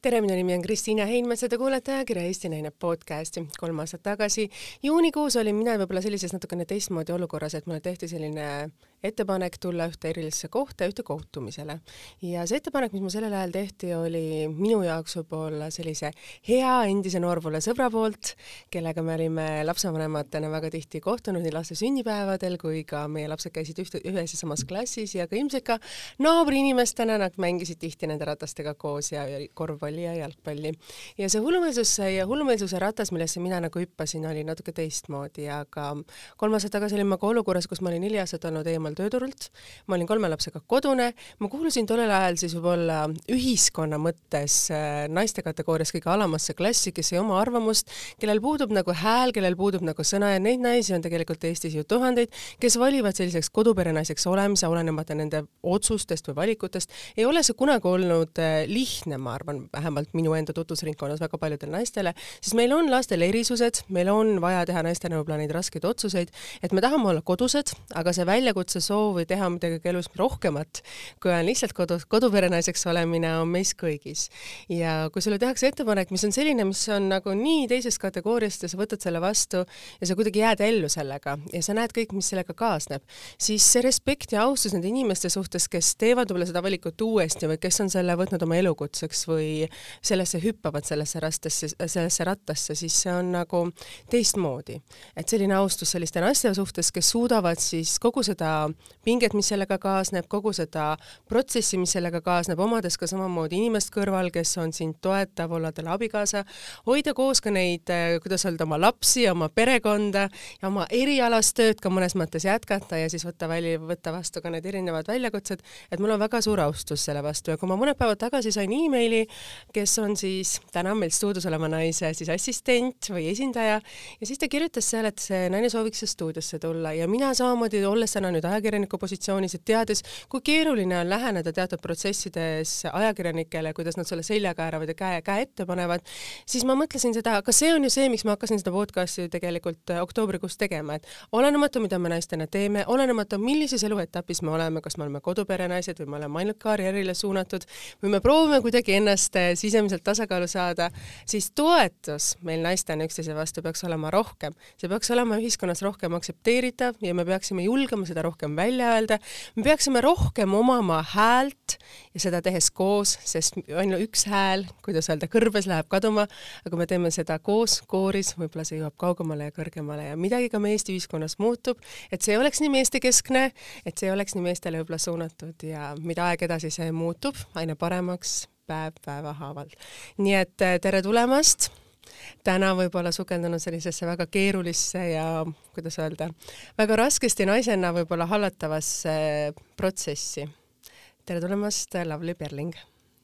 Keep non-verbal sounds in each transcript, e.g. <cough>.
tere, minu nimi on Kristiina Heinmets ja te kuulete ajakirja Eesti Naine podcasti. kolm aastat tagasi juunikuus olin mina võib-olla sellises natukene teistmoodi olukorras, et mulle tehti selline ettepanek tulla ühte erilisesse kohta, ühte kohtumisele. ja see ettepanek, mis mul sellel ajal tehti, oli minu jaoks võib-olla sellise hea endise noorpoole sõbra poolt, kellega me olime lapsevanematena väga tihti kohtunud nii laste sünnipäevadel kui ka meie lapsed käisid ühte, ühes ja samas klassis ja ka ilmselt ka naabriinimestena nad mängisid tihti nende ratastega koos ja, ja korvpalli ja jalgpalli. ja see hullumeelsuse ja hullumeelsuse ratas, millesse mina nagu hüppasin, oli natuke teistmoodi, aga kolm aastat tagasi olin ma ka olukorras, kus ma olin neli aastat olnud eemal tööturult, ma olin kolme lapsega kodune, ma kuulusin tollel ajal siis võib-olla ühiskonna mõttes äh, naiste kategoorias kõige alamasse klassi, kes ei oma arvamust, kellel puudub nagu hääl, kellel puudub nagu sõna ja neid naisi on tegelikult Eestis ju tuhandeid, kes valivad selliseks koduperenaiseks olemise, olenemata nende otsustest või valikutest, ei ole see kunagi olnud äh, lihtne, ma arvan, vähemalt minu enda tutvusringkonnas väga paljudele naistele, siis meil on lastel erisused, meil on vaja teha naistena võib-olla neid raskeid otsuseid, et me tahame olla kodused, aga see väljakutse soov või teha midagi elus rohkemat, kui on lihtsalt kodus, koduperenaiseks olemine, on meis kõigis. ja kui sulle tehakse ettepanek, mis on selline, mis on nagu nii teisest kategooriast ja sa võtad selle vastu ja sa kuidagi jääd ellu sellega ja sa näed kõik, mis sellega kaasneb, siis see respekt ja austus nende inimeste suhtes, kes teevad võib-olla seda valikut uuesti või kes on selle võtnud oma elukutseks või sellesse hüppavad sellesse rastesse, sellesse rattasse, siis see on nagu teistmoodi. et selline austus selliste naiste suhtes, kes suudavad siis kogu seda pinget, mis sellega kaasneb, kogu seda protsessi, mis sellega kaasneb, omades ka samamoodi inimest kõrval, kes on sind toetav, olla talle abikaasa, hoida koos ka neid, eh, kuidas öelda, oma lapsi, oma perekonda ja oma erialast tööd ka mõnes mõttes jätkata ja siis võtta välja, võtta vastu ka need erinevad väljakutsed, et mul on väga suur austus selle vastu ja kui ma mõned päevad tagasi sain emaili, kes on siis täna meil stuudios oleva naise siis assistent või esindaja. Ja siis ta kirjutas seal, et see naine sooviks stuudiosse tulla. Ja mina samamoodi, olles täna nüüd ajakirjaniku positsioonis, et teades, kui keeruline on läheneda teatud protsessides ajakirjanikele, kuidas nad sulle selja kääravad ja käe, käe ette panevad, siis ma mõtlesin seda, aga see on ju see, miks ma hakkasin seda podcast'i tegelikult äh, oktoobrikuus tegema, et olenemata, mida me naistena teeme, olenemata, millises eluetapis me oleme, kas me oleme koduperenaised või me oleme ainult karjäärile suunatud või me proovime kuidagi ennast äh, sisemiselt tasakaalu saada, siis toetus meil naistena üksteise vastu peaks olema rohkem. see peaks olema ühiskonnas rohkem aktsepteeritav ja me peaksime julgema seda rohkem välja öelda, me peaksime rohkem omama häält ja seda tehes koos, sest ainult üks hääl, kuidas öelda, kõrbes läheb kaduma, aga me teeme seda koos, kooris, võib-olla see jõuab kaugemale ja kõrgemale ja midagi ka meie Eesti ühiskonnas muutub, et see ei oleks nii meestekeskne, et see ei oleks nii meestele võib-olla suunatud ja mida aeg edasi, see muutub aina paremaks päev päeva haaval. nii et tere tulemast täna võib-olla sukeldunud sellisesse väga keerulisse ja kuidas öelda, väga raskesti naisena võib-olla hallatavasse protsessi. tere tulemast, Lavly Perling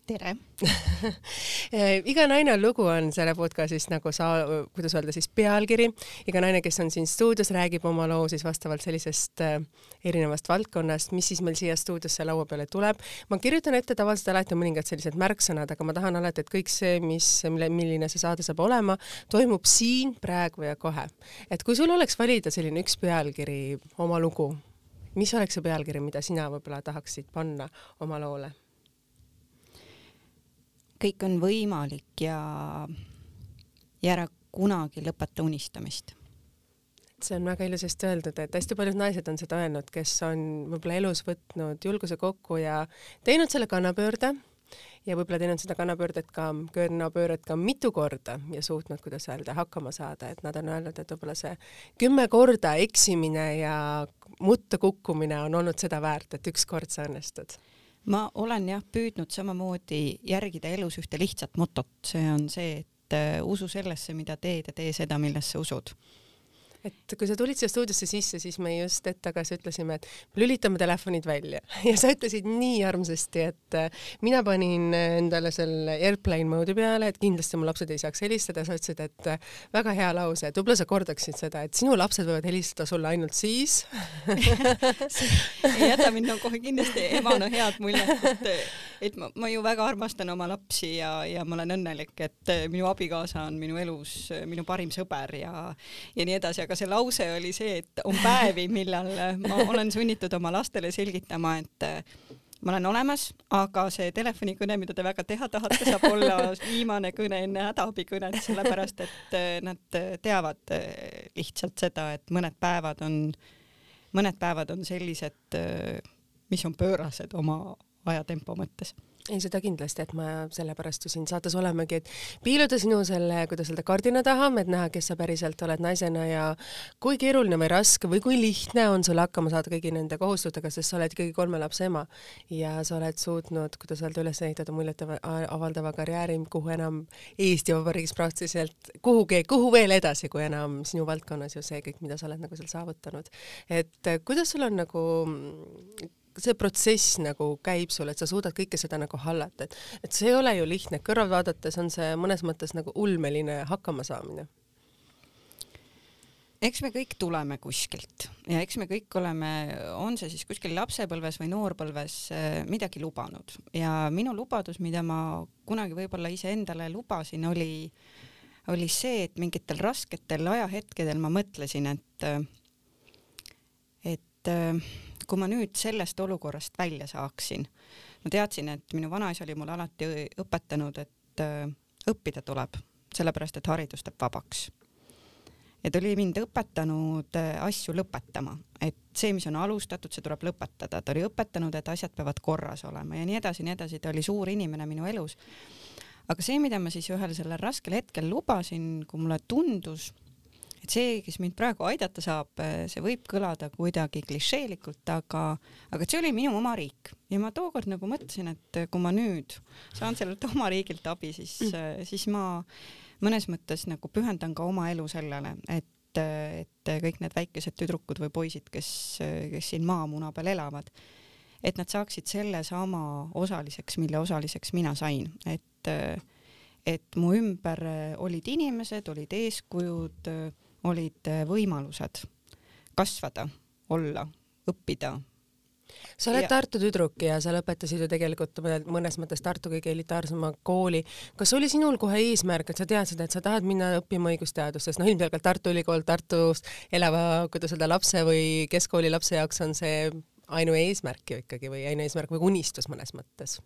tere <laughs> iga naine on lugu, on selle podcastis nagu sa, kuidas öelda siis pealkiri. iga naine, kes on siin stuudios, räägib oma loo siis vastavalt sellisest äh, erinevast valdkonnast, mis siis meil siia stuudiosse laua peale tuleb. ma kirjutan ette tavaliselt alati mõningad sellised märksõnad, aga ma tahan alati, et kõik see, mis, mille, milline see saade saab olema, toimub siin, praegu ja kohe. et kui sul oleks valida selline üks pealkiri, oma lugu, mis oleks see pealkiri, mida sina võib-olla tahaksid panna oma loole? Kõik on võimalik ja, ja ära kunagi lõpeta unistamist. see on väga ilusasti öeldud, et hästi paljud naised on seda öelnud, kes on võib-olla elus võtnud julguse kokku ja teinud selle kannapöörde ja võib-olla teinud seda kannapöördet ka, kannapööret ka mitu korda ja suutnud, kuidas öelda, hakkama saada, et nad on öelnud, et võib-olla see kümme korda eksimine ja mutta kukkumine on olnud seda väärt, et ükskord sa õnnestud ma olen jah püüdnud samamoodi järgida elus ühte lihtsat motot, see on see, et äh, usu sellesse, mida teed ja tee seda, millesse usud et kui sa tulid siia stuudiosse sisse, siis me just hetk tagasi ütlesime, et lülitame telefonid välja. <laughs> Ja sa ütlesid nii armsasti, et äh, mina panin endale selle airplane mode'i peale, et kindlasti mu lapsed ei saaks helistada, sa ütlesid, et äh, väga hea lause, et võib-olla sa kordaksid seda, et sinu lapsed võivad helistada sulle ainult siis <laughs> ei jäta mind no kohe kindlasti emana head muljet, et, et ma, ma ju väga armastan oma lapsi ja, ja ma olen õnnelik, et minu abikaasa on minu elus minu parim sõber ja, ja nii edasi, aga see lause oli see, et on päevi, <laughs> millal ma olen sunnitud oma lastele selgitama, et ma olen olemas, aga see telefonikõne, mida te väga teha tahate, saab olla <laughs> viimane kõne enne hädaabikõnet, sellepärast et äh, nad teavad lihtsalt seda, et mõned päevad on, mõned päevad on sellised, mis on pöörased oma ajatempo mõttes ei, seda kindlasti, et ma sellepärast ju siin saates olemegi, et piiluda sinu selle, kuidas öelda, kardina taha, et näha, kes sa päriselt oled naisena ja kui keeruline või raske või kui lihtne on sul hakkama saada kõigi nende kohustustega, sest sa oled ikkagi kolme lapse ema ja sa oled suutnud, kuidas öelda, üles ehitada muljetavaldava karjääri, kuhu enam Eesti Vabariigis praktiliselt kuhugi, kuhu veel edasi, kui enam sinu valdkonnas ju see kõik, mida sa oled nagu seal saavutanud. et kuidas sul on nagu see protsess nagu käib sul, et sa suudad kõike seda nagu hallata, et, et see ei ole ju lihtne, kõrval vaadates on see mõnes mõttes nagu ulmeline hakkamasaamine. Eks me kõik tuleme kuskilt ja eks me kõik oleme, on see siis kuskil lapsepõlves või noorpõlves eh, midagi lubanud. Ja minu lubadus, mida ma kunagi võib-olla iseendale lubasin, oli, oli see, et mingitel rasketel ajahetkedel ma mõtlesin, et, et kui ma nüüd sellest olukorrast välja saaksin, ma teadsin, et minu vanaisa oli mulle alati õpetanud, et äh, õppida tuleb, sellepärast et haridus teeb vabaks. ja ta oli mind õpetanud äh, asju lõpetama, et see, mis on alustatud, see tuleb lõpetada, ta oli õpetanud, et asjad peavad korras olema ja nii edasi, nii edasi, ta oli suur inimene minu elus. aga see, mida ma siis ühel sellel raskel hetkel lubasin, kui mulle tundus et see, kes mind praegu aidata saab, see võib kõlada kuidagi klišeelikult, aga, aga see oli minu oma riik ja ma tookord nagu mõtlesin, et kui ma nüüd saan sellelt <laughs> oma riigilt abi, siis mm., siis ma mõnes mõttes nagu pühendan ka oma elu sellele, et et kõik need väikesed tüdrukud või poisid, kes, kes siin maamuna peal elavad, et nad saaksid sellesama osaliseks, mille osaliseks mina sain, et et mu ümber olid inimesed, olid eeskujud olid äh, võimalused kasvada, olla, õppida. sa oled ja... Tartu tüdruk ja sa lõpetasid ju tegelikult mõnes mõttes Tartu kõige elitaarsema kooli. kas oli sinul kohe eesmärk, et sa teadsid, et sa tahad minna õppima õigusteadustest, noh ilmselgelt Tartu Ülikool Tartus elava, kuidas öelda, lapse või keskkooli lapse jaoks on see ainueesmärk ju ikkagi või ainueesmärk või unistus mõnes mõttes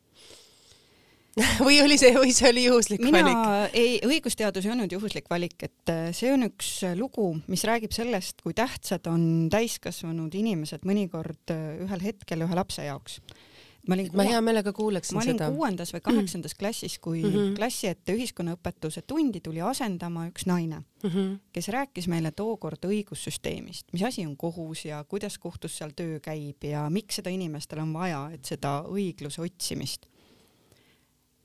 <laughs> või oli see, või see oli juhuslik mina, valik? ei, õigusteadus ei olnud juhuslik valik, et äh, see on üks äh, lugu, mis räägib sellest, kui tähtsad on täiskasvanud inimesed mõnikord äh, ühel hetkel ühe lapse jaoks ma olin ma hea meelega kuuleksin seda. ma olin seda. kuuendas või kaheksandas klassis, kui mm -hmm. klassi ette ühiskonnaõpetuse tundi tuli asendama üks naine mm, -hmm. kes rääkis meile tookord õigussüsteemist, mis asi on kohus ja kuidas kohtus seal töö käib ja miks seda inimestel on vaja, et seda õigluse otsimist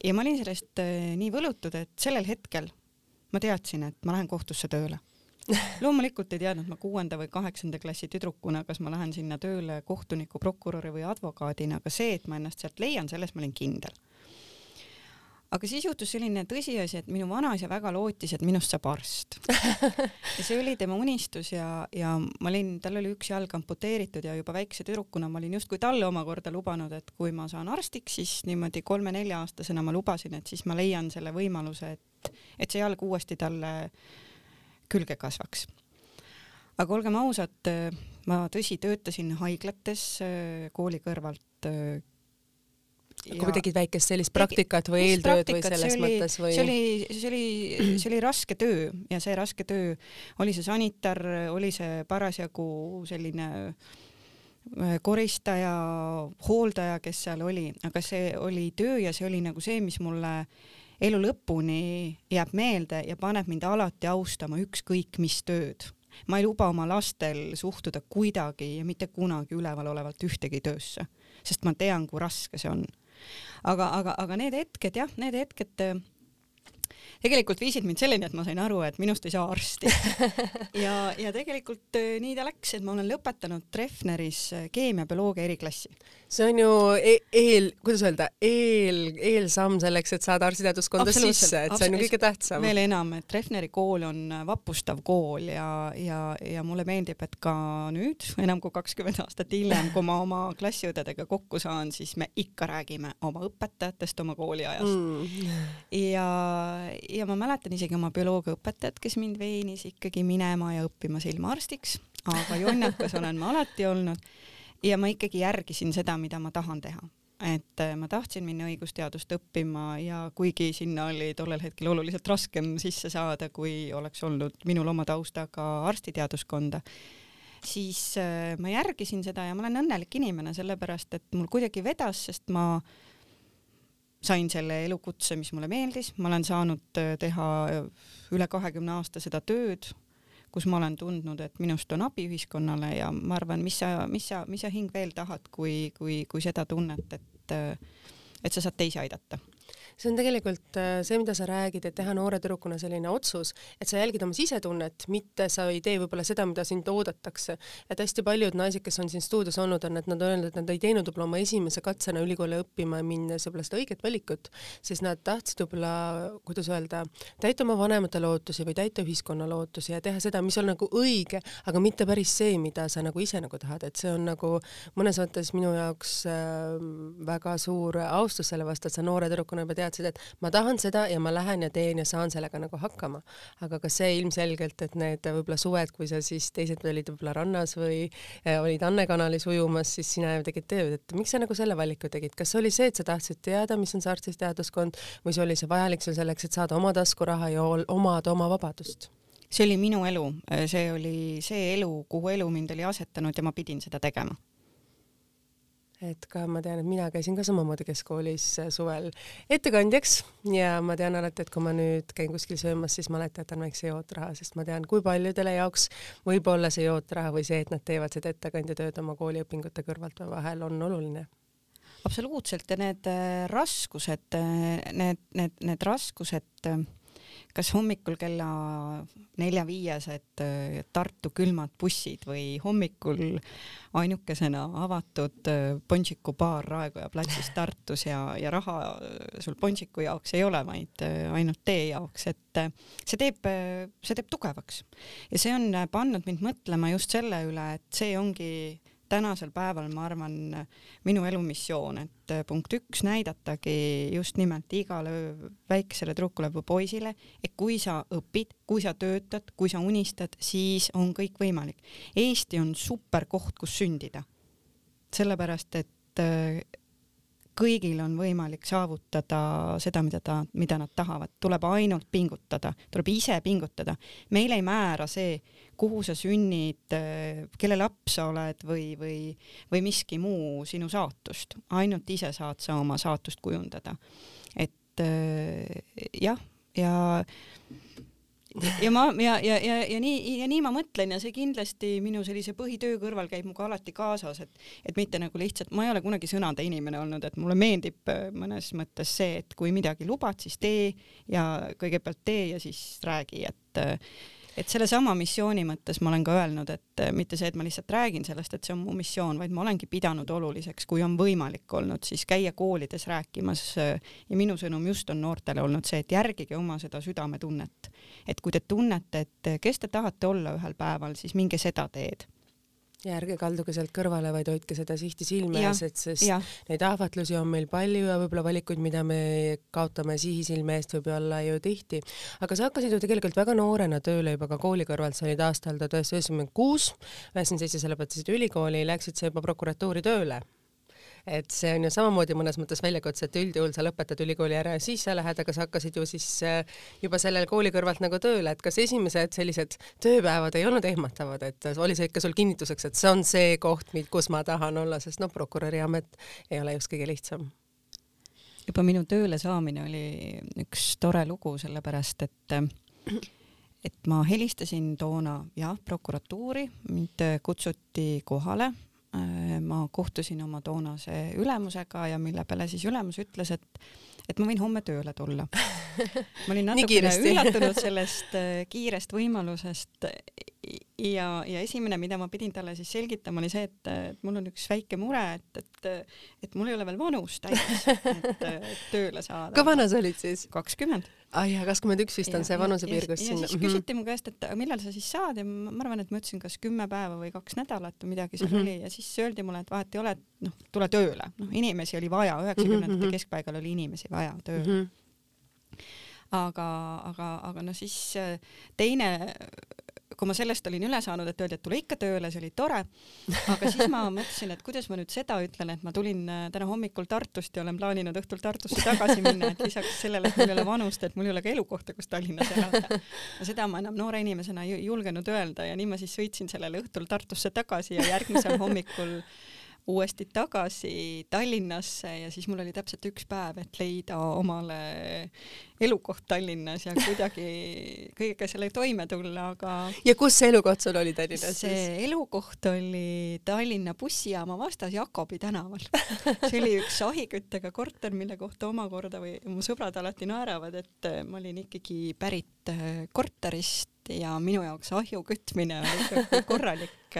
ja ma olin sellest äh, nii võlutud, et sellel hetkel ma teadsin, et ma lähen kohtusse tööle. <laughs> loomulikult ei teadnud ma kuuenda või kaheksanda klassi tüdrukuna, kas ma lähen sinna tööle kohtuniku, prokuröri või advokaadina, aga see, et ma ennast sealt leian, selles ma olin kindel aga siis juhtus selline tõsiasi, et minu vanaisa väga lootis, et minust saab arst. <laughs> ja see oli tema unistus ja, ja ma olin, tal oli üks jalg amputeeritud ja juba väikse tüdrukuna ma olin justkui talle omakorda lubanud, et kui ma saan arstiks, siis niimoodi kolme-nelja-aastasena ma lubasin, et siis ma leian selle võimaluse, et, et see jalg uuesti talle külge kasvaks. aga olgem ausad, ma tõsi, töötasin haiglates kooli kõrvalt kui tegid väikest sellist praktikat või eeltööd või selles oli, mõttes või? see oli, see oli, see oli raske töö ja see raske töö oli see sanitar, oli see parasjagu selline äh, koristaja, hooldaja, kes seal oli, aga see oli töö ja see oli nagu see, mis mulle elu lõpuni jääb meelde ja paneb mind alati austama ükskõik mis tööd. ma ei luba oma lastel suhtuda kuidagi ja mitte kunagi ülevalolevalt ühtegi töösse, sest ma tean, kui raske see on aga, aga, aga need hetked jah, need hetked äh, tegelikult viisid mind selleni, et ma sain aru, et minust ei saa arsti. <laughs> ja, ja tegelikult äh, nii ta läks, et ma olen lõpetanud Treffneris äh, keemia-bioloogia eriklassi see on ju e eel, kuidas öelda, eel, eelsamm selleks, et saada arstiteaduskonda sisse, et see on ju kõige tähtsam. veel enam, et Treffneri kool on vapustav kool ja, ja, ja mulle meeldib, et ka nüüd, enam kui kakskümmend aastat hiljem, kui ma oma klassiõdedega kokku saan, siis me ikka räägime oma õpetajatest, oma kooliajast mm.. ja, ja ma mäletan isegi oma bioloogiaõpetajat, kes mind veenis ikkagi minema ja õppima silmaarstiks, aga jonnakas olen ma alati olnud ja ma ikkagi järgisin seda, mida ma tahan teha. et äh, ma tahtsin minna õigusteadust õppima ja kuigi sinna oli tollel hetkel oluliselt raskem sisse saada, kui oleks olnud minul oma taustaga arstiteaduskonda, siis äh, ma järgisin seda ja ma olen õnnelik inimene, sellepärast et mul kuidagi vedas, sest ma sain selle elukutse, mis mulle meeldis, ma olen saanud äh, teha üle kahekümne aasta seda tööd, kus ma olen tundnud, et minust on abi ühiskonnale ja ma arvan, mis sa, mis sa, mis sa hing veel tahad, kui, kui, kui seda tunnet, et, et sa saad teisi aidata see on tegelikult äh, see, mida sa räägid, et teha noore tüdrukuna selline otsus, et sa jälgid oma sisetunnet, mitte sa ei tee võib-olla seda, mida sind oodatakse. et hästi paljud naised, kes on siin stuudios olnud, on, et nad on öelnud, et nad ei teinud võib-olla oma esimese katsena ülikooli õppima minnes võib-olla seda õiget valikut, sest nad tahtsid võib-olla, kuidas öelda, täita oma vanemate lootusi või täita ühiskonna lootusi ja teha seda, mis on nagu õige, aga mitte päris see, mida sa nagu ise nagu tahad, et see on nagu mõnes mõttes minu jaoks äh, väga suur austus selle vastu, et sa noore tüdrukuna juba tead, teadsid, et ma tahan seda ja ma lähen ja teen ja saan sellega nagu hakkama. aga ka see ilmselgelt, et need võib-olla suved, kui sa siis teised olid võib-olla rannas või äh, olid Anne kanalis ujumas, siis sina ju tegid tööd, et miks sa nagu selle valiku tegid, kas oli see, et sa tahtsid teada, mis on see arstiteaduskond või see oli see vajalik sul selleks, et saada oma taskuraha ja omada oma vabadust? see oli minu elu, see oli see elu, kuhu elu mind oli asetanud ja ma pidin seda tegema et ka ma tean, et mina käisin ka samamoodi keskkoolis äh, suvel ettekandjaks ja ma tean alati, et kui ma nüüd käin kuskil söömas, siis ma alati jätan väikse jootraha, sest ma tean, kui paljudele jaoks võib olla see jootraha või see, et nad teevad seda ettekandjatööd oma kooliõpingute kõrvalt või vahel on oluline. Absoluutselt. Ja need äh, raskused, äh, need, need, need raskused kas hommikul kella nelja-viiesed äh, Tartu külmad bussid või hommikul ainukesena avatud äh, Ponsiku baar Raekoja platsis Tartus ja, ja raha äh, sul Ponsiku jaoks ei ole, vaid ainult tee jaoks, et see teeb, see teeb tugevaks. ja see on pannud mind mõtlema just selle üle, et see ongi tänasel päeval ma arvan, minu elumissioon, et äh, punkt üks, näidatagi just nimelt igale väikesele või poisile, et kui sa õpid, kui sa töötad, kui sa unistad, siis on kõik võimalik. Eesti on super koht, kus sündida. sellepärast, et äh, kõigil on võimalik saavutada seda, mida ta, mida nad tahavad, tuleb ainult pingutada, tuleb ise pingutada. meil ei määra see, kuhu sa sünnid, kelle laps sa oled või, või, või miski muu sinu saatust, ainult ise saad sa oma saatust kujundada. et jah, ja, ja ja ma ja, ja, ja, ja nii ja nii ma mõtlen ja see kindlasti minu sellise põhitöö kõrval käib minuga alati kaasas, et et mitte nagu lihtsalt, ma ei ole kunagi sõnade inimene olnud, et mulle meeldib äh, mõnes mõttes see, et kui midagi lubad, siis tee ja kõigepealt tee ja siis räägi, et äh, et sellesama missiooni mõttes ma olen ka öelnud, et äh, mitte see, et ma lihtsalt räägin sellest, et see on mu missioon, vaid ma olengi pidanud oluliseks, kui on võimalik olnud, siis käia koolides rääkimas äh, ja minu sõnum just on noortele olnud see, et järgige oma seda südametunnet. et kui te tunnete, et äh, kes te tahate olla ühel päeval, siis minge seda teed ja ärge kalduge sealt kõrvale, vaid hoidke seda sihti silme ees, et sest ja. neid ahvatlusi on meil palju ja võib-olla valikuid, mida me kaotame sihi silme eest, võib olla ju tihti. aga sa hakkasid ju tegelikult väga noorena tööle juba ka kooli kõrvalt, sa olid aastal tuhat üheksasada üheksakümmend kuus, üheksakümmend seitse sa lõpetasid ülikooli, läksid sa juba prokuratuuri tööle et see on ju samamoodi mõnes mõttes väljakutse, et üldjuhul sa lõpetad ülikooli ära ja siis sa lähed, aga sa hakkasid ju siis äh, juba sellel kooli kõrvalt nagu tööle, et kas esimesed sellised tööpäevad ei olnud ehmatavad, et oli see ikka sul kinnituseks, et see on see koht, kus ma tahan olla, sest noh, prokuröri amet ei ole just kõige lihtsam. Juba minu tööle saamine oli üks tore lugu, sellepärast et et ma helistasin toona jah, prokuratuuri, mind kutsuti kohale ma kohtusin oma toonase ülemusega ja mille peale siis ülemus ütles, et, et ma võin homme tööle tulla. ma olin <laughs> natukene üllatunud sellest äh, kiirest võimalusest ja, ja esimene, mida ma pidin talle siis selgitama, oli see, et, et mul on üks väike mure, et, et, et mul ei ole veel vanus täis, et tööle saada. kui vana sa olid siis? kakskümmend ai jah, kakskümmend üks vist on see vanusepiir, kus sinna. ja siis küsiti mm -hmm. mu käest, et millal sa siis saad ja ma arvan, et ma ütlesin kas kümme päeva või kaks nädalat või midagi seal mm -hmm. oli ja siis öeldi mulle, et vahet ei ole, et noh, tule tööle, noh, inimesi oli vaja, üheksakümnendate mm -hmm. keskpaigal oli inimesi vaja tööle mm. -hmm. aga, aga, aga noh, siis äh, teine kui ma sellest olin üle saanud, et öeldi, et tule ikka tööle, see oli tore, aga siis ma mõtlesin, et kuidas ma nüüd seda ütlen, et ma tulin äh, täna hommikul Tartust ja olen plaaninud õhtul Tartusse tagasi minna, et lisaks sellele, et mul ei ole vanust, et mul ei ole ka elukohta, kus Tallinnas elada. seda ma enam noore inimesena ei julgenud öelda ja nii ma siis sõitsin sellel õhtul Tartusse tagasi ja järgmisel hommikul uuesti tagasi Tallinnasse ja siis mul oli täpselt üks päev, et leida omale elukoht Tallinnas ja kuidagi <laughs> kõigega selle toime tulla, aga. ja kus see elukoht sul oli Tallinnas? see siis? elukoht oli Tallinna bussijaama vastas Jakobi tänaval. <laughs> see oli üks ahiküttega korter, mille kohta omakorda või mu sõbrad alati naeravad, et ma olin ikkagi pärit korterist ja minu jaoks ahju kütmine oli ikkagi korralik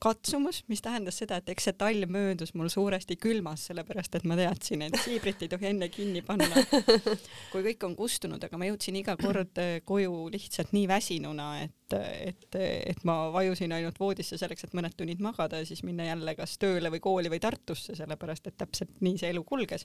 katsumus, mis tähendas seda, et eks see talv möödus mul suuresti külmas, sellepärast et ma teadsin, et siibrit ei tohi enne kinni panna, <laughs> kui kõik on kustunud, aga ma jõudsin iga kord äh, koju lihtsalt nii väsinuna, et, et, et ma vajusin ainult voodisse selleks, et mõned tunnid magada ja siis minna jälle kas tööle või kooli või Tartusse, sellepärast et täpselt nii see elu kulges.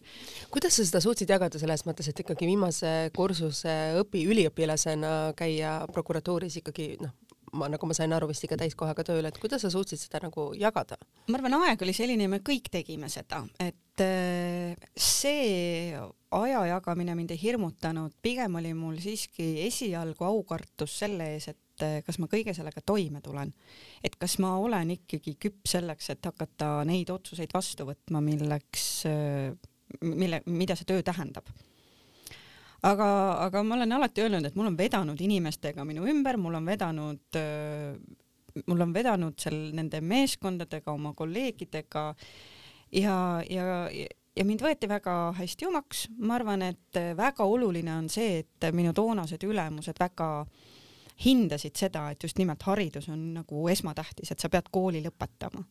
kuidas sa seda suutsid jagada selles mõttes, et ikkagi viimase kursuse õpi üliõpilasena käia prokuratuuris ikkagi noh, ma, nagu ma sain aru, vist ikka täiskohaga tööle, et kuidas sa suutsid seda nagu jagada? ma arvan, aeg oli selline, me kõik tegime seda, et äh, see aja jagamine mind ei hirmutanud, pigem oli mul siiski esialgu aukartus selle ees, et äh, kas ma kõige sellega toime tulen. et kas ma olen ikkagi küps selleks, et hakata neid otsuseid vastu võtma, milleks, äh, mille, mida see töö tähendab aga, aga ma olen alati öelnud, et mul on vedanud inimestega minu ümber, mul on vedanud, mul on vedanud seal nende meeskondadega, oma kolleegidega ja, ja, ja mind võeti väga hästi omaks. ma arvan, et väga oluline on see, et minu toonased ülemused väga hindasid seda, et just nimelt haridus on nagu esmatähtis, et sa pead kooli lõpetama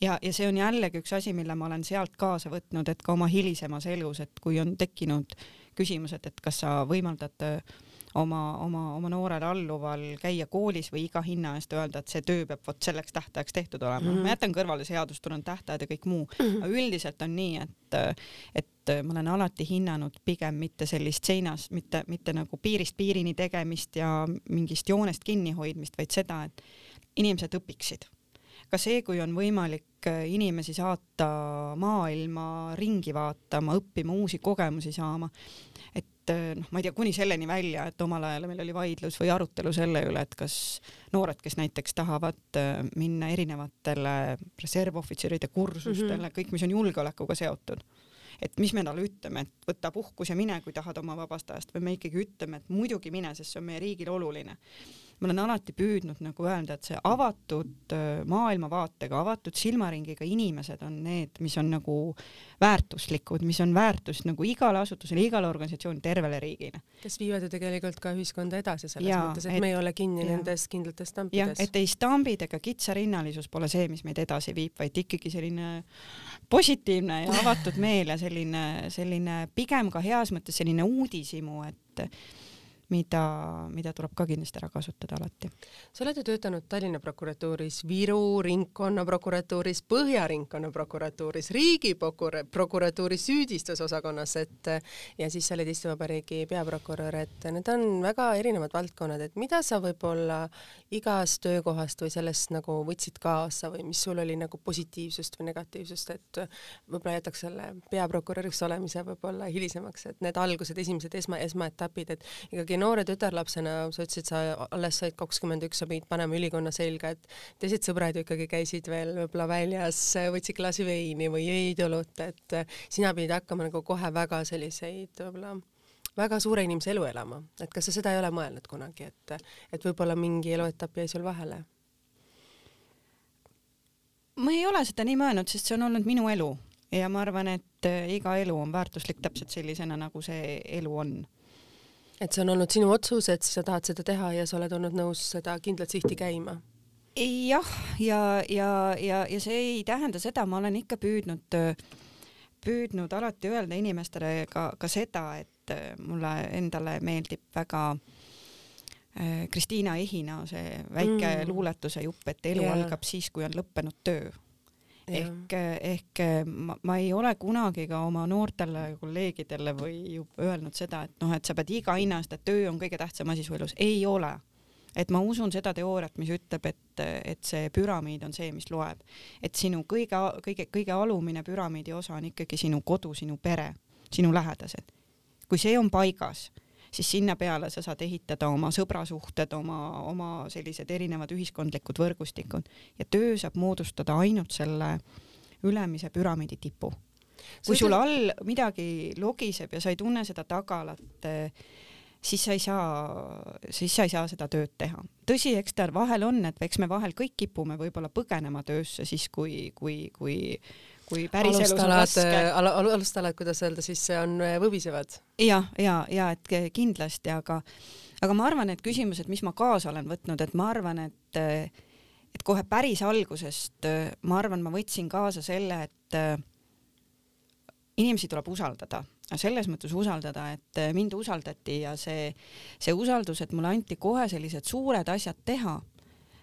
ja, ja see on jällegi üks asi, mille ma olen sealt kaasa võtnud, et ka oma hilisemas elus, et kui on tekkinud küsimused, et kas sa võimaldad äh, oma, oma, oma noorel alluval käia koolis või iga hinna eest öelda, et see töö peab vot selleks tähtajaks tehtud olema mm. -hmm. ma jätan kõrvale seadustunud tähtajad ja kõik muu mm, -hmm. aga üldiselt on nii, et, et ma olen alati hinnanud pigem mitte sellist seinas, mitte, mitte nagu piirist piirini tegemist ja mingist joonest kinnihoidmist, vaid seda, et inimesed õpiksid ka see, kui on võimalik äh, inimesi saata maailma ringi vaatama, õppima, uusi kogemusi saama, et äh, noh, ma ei tea, kuni selleni välja, et omal ajal meil oli vaidlus või arutelu selle üle, et kas noored, kes näiteks tahavad äh, minna erinevatele reservohvitseride kursustele mm, -hmm. kõik, mis on julgeolekuga seotud. Et mis me talle ütleme, et võta puhkus ja mine, kui tahad oma vabast ajast või me ikkagi ütleme, et muidugi mine, sest see on meie riigile oluline ma olen alati püüdnud nagu öelda, et see avatud äh, maailmavaatega, avatud silmaringiga inimesed on need, mis on nagu väärtuslikud, mis on väärtust nagu igale asutusele, igale organisatsioonile, tervele riigile. kes viivad ju tegelikult ka ühiskonda edasi selles ja, mõttes, et, me ei ole kinni ja, nendes kindlates stampides. et ei stambid ega kitsarinnalisus pole see, mis meid edasi viib, vaid ikkagi selline positiivne ja avatud meel ja selline, selline pigem ka heas mõttes selline uudishimu, et mida, mida tuleb ka kindlasti ära kasutada alati. sa oled ju töötanud Tallinna prokuratuuris, Viru ringkonnaprokuratuuris, Põhja ringkonnaprokuratuuris, riigiprokuratuuri süüdistusosakonnas, et ja siis sa olid Eesti Vabariigi peaprokurör, et need on väga erinevad valdkonnad, et mida sa võib-olla igast töökohast või sellest nagu võtsid kaasa või mis sul oli nagu positiivsust või negatiivsust, et võib-olla jätaks selle peaprokuröriks olemise võib-olla hilisemaks, et need algused, esimesed esma, esmaetapid, et ikkagi noore tütarlapsena, sa ütlesid, sa alles said kakskümmend üks, sa pidid panema ülikonna selga, et teised sõbrad ju ikkagi käisid veel võib-olla väljas, võtsid klaasi veini või jõid õlut, et sina pidid hakkama nagu kohe väga selliseid võib-olla väga suure inimese elu elama, et kas sa seda ei ole mõelnud kunagi, et, et võib-olla mingi eluetapp jäi sul vahele? ma ei ole seda nii mõelnud, sest see on olnud minu elu. Ja ma arvan, et iga elu on väärtuslik täpselt sellisena, nagu see elu on et see on olnud sinu otsus, et sa tahad seda teha ja sa oled olnud nõus seda kindlat sihti käima? jah, ja, ja, ja, ja see ei tähenda seda, ma olen ikka püüdnud, püüdnud alati öelda inimestele ka, ka seda, et mulle endale meeldib väga äh, Kristiina Ehina see väike mm. luuletuse jupp, et elu yeah. algab siis, kui on lõppenud töö ehk, ehk ma, ma ei ole kunagi ka oma noortele kolleegidele või öelnud seda, et noh, et sa pead iga hinna eest, et töö on kõige tähtsam asi su elus, ei ole. et ma usun seda teooriat, mis ütleb, et, et see püramiid on see, mis loeb. et sinu kõige, kõige, kõige alumine püramiidi osa on ikkagi sinu kodu, sinu pere, sinu lähedased. kui see on paigas, siis sinna peale sa saad ehitada oma sõbrasuhted, oma, oma sellised erinevad ühiskondlikud võrgustikud ja töö saab moodustada ainult selle ülemise püramiidi tipu. kui sul all midagi logiseb ja sa ei tunne seda tagalat, siis sa ei saa, siis sa ei saa seda tööd teha. tõsi, eks ta vahel on, et eks me vahel kõik kipume võib-olla põgenema töösse siis, kui, kui, kui kui päriselus on raske al. Al alustalad, kuidas öelda, siis on äh, võbisevad. ja, ja, ja et kindlasti, aga, aga ma arvan, et küsimused, mis ma kaasa olen võtnud, et ma arvan, et, et kohe päris algusest ma arvan, ma võtsin kaasa selle, et inimesi tuleb usaldada selles mõttes usaldada, et äh, mind usaldati ja see, see usaldus, et mulle anti kohe sellised suured asjad teha,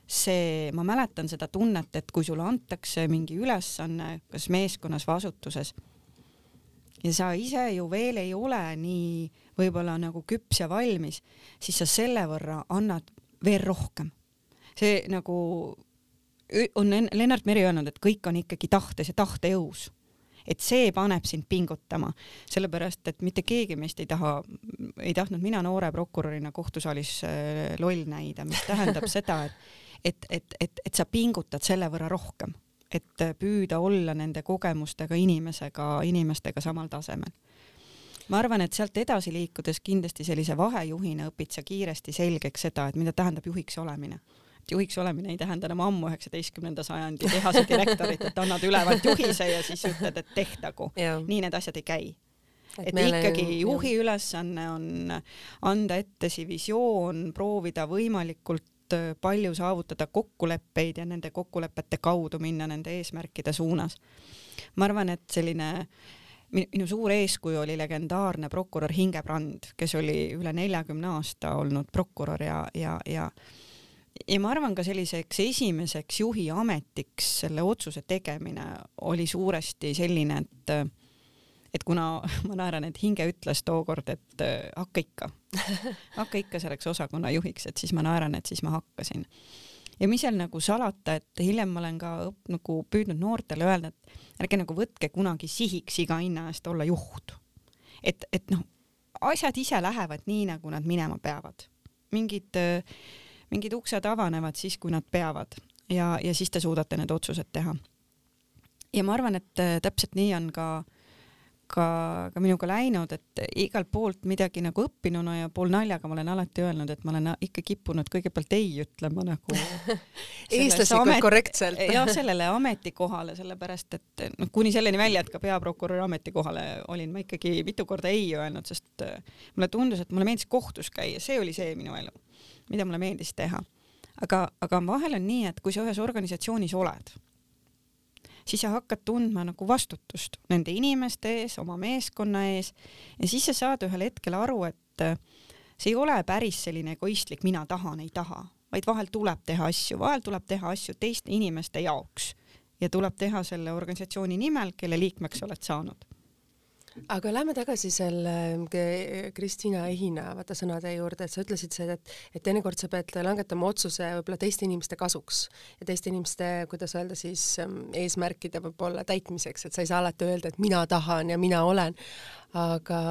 see, ma mäletan seda tunnet, et kui sulle antakse mingi ülesanne, kas meeskonnas või asutuses, ja sa ise ju veel ei ole nii võib-olla nagu küps ja valmis, siis sa selle võrra annad veel rohkem. see nagu on Lennart Meri öelnud, et kõik on ikkagi tahtes ja tahtejõus et see paneb sind pingutama, sellepärast et mitte keegi meist ei taha, ei tahtnud mina noore prokurörina kohtusaalis äh, loll näida, mis tähendab seda, et, et, et, et, et sa pingutad selle võrra rohkem, et püüda olla nende kogemustega inimesega, inimestega samal tasemel. Ma arvan, et sealt edasi liikudes kindlasti sellise vahejuhina õpid sa kiiresti selgeks seda, et mida tähendab juhiks olemine juhiks olemine ei tähenda enam ammu üheksateistkümnenda sajandi tehase direktorit, et annad ülevalt juhise ja siis ütled, et tehtagu. nii need asjad ei käi. et, et ikkagi juhi jah. ülesanne on anda ette see visioon, proovida võimalikult äh, palju saavutada kokkuleppeid ja nende kokkulepete kaudu minna nende eesmärkide suunas. ma arvan, et selline minu suur eeskuju oli legendaarne prokurör Hingebrand, kes oli üle neljakümne aasta olnud prokurör ja, ja, ja ja ma arvan ka selliseks esimeseks juhi ametiks selle otsuse tegemine oli suuresti selline, et et kuna <laughs> ma naeran, et hinge ütles tookord, et hakka ikka, <laughs> hakka ikka selleks osakonna juhiks, et siis ma naeran, et siis ma hakkasin. ja mis seal nagu salata, et hiljem ma olen ka nagu püüdnud noortele öelda, et ärge nagu võtke kunagi sihiks iga hinna eest olla juht. et, et noh, asjad ise lähevad nii, nagu nad minema peavad. mingid äh, mingid uksed avanevad siis, kui nad peavad. Ja, ja siis te suudate need otsused teha. ja ma arvan, et äh, täpselt nii on ka ka, ka minuga läinud, et igalt poolt midagi nagu õppinuna ja pool naljaga ma olen alati öelnud, et ma olen ikka kippunud kõigepealt ei ütlema nagu <laughs> eestlaslikult amet... korrektselt. <laughs> Jah, sellele ametikohale, sellepärast et noh, kuni selleni välja, et ka peaprokuröri ametikohale olin ma ikkagi mitu korda ei öelnud, sest äh, mulle tundus, et mulle meeldis kohtus käia, see oli see minu elu mida mulle meeldis teha. aga, aga vahel on nii, et kui sa ühes organisatsioonis oled, siis sa hakkad tundma nagu vastutust nende inimeste ees, oma meeskonna ees ja siis sa saad ühel hetkel aru, et äh, see ei ole päris selline egoistlik mina tahan, ei taha, vaid vahel tuleb teha asju, vahel tuleb teha asju teiste inimeste jaoks ja tuleb teha selle organisatsiooni nimel, kelle liikmeks oled saanud aga lähme tagasi selle äh, Kristiina Ehina vaata sõnade juurde, et sa ütlesid seda, et, et teinekord sa pead langetama otsuse võib-olla teiste inimeste kasuks ja teiste inimeste, kuidas öelda siis, ähm, eesmärkide võib-olla täitmiseks, et sa ei saa alati öelda, et mina tahan ja mina olen, aga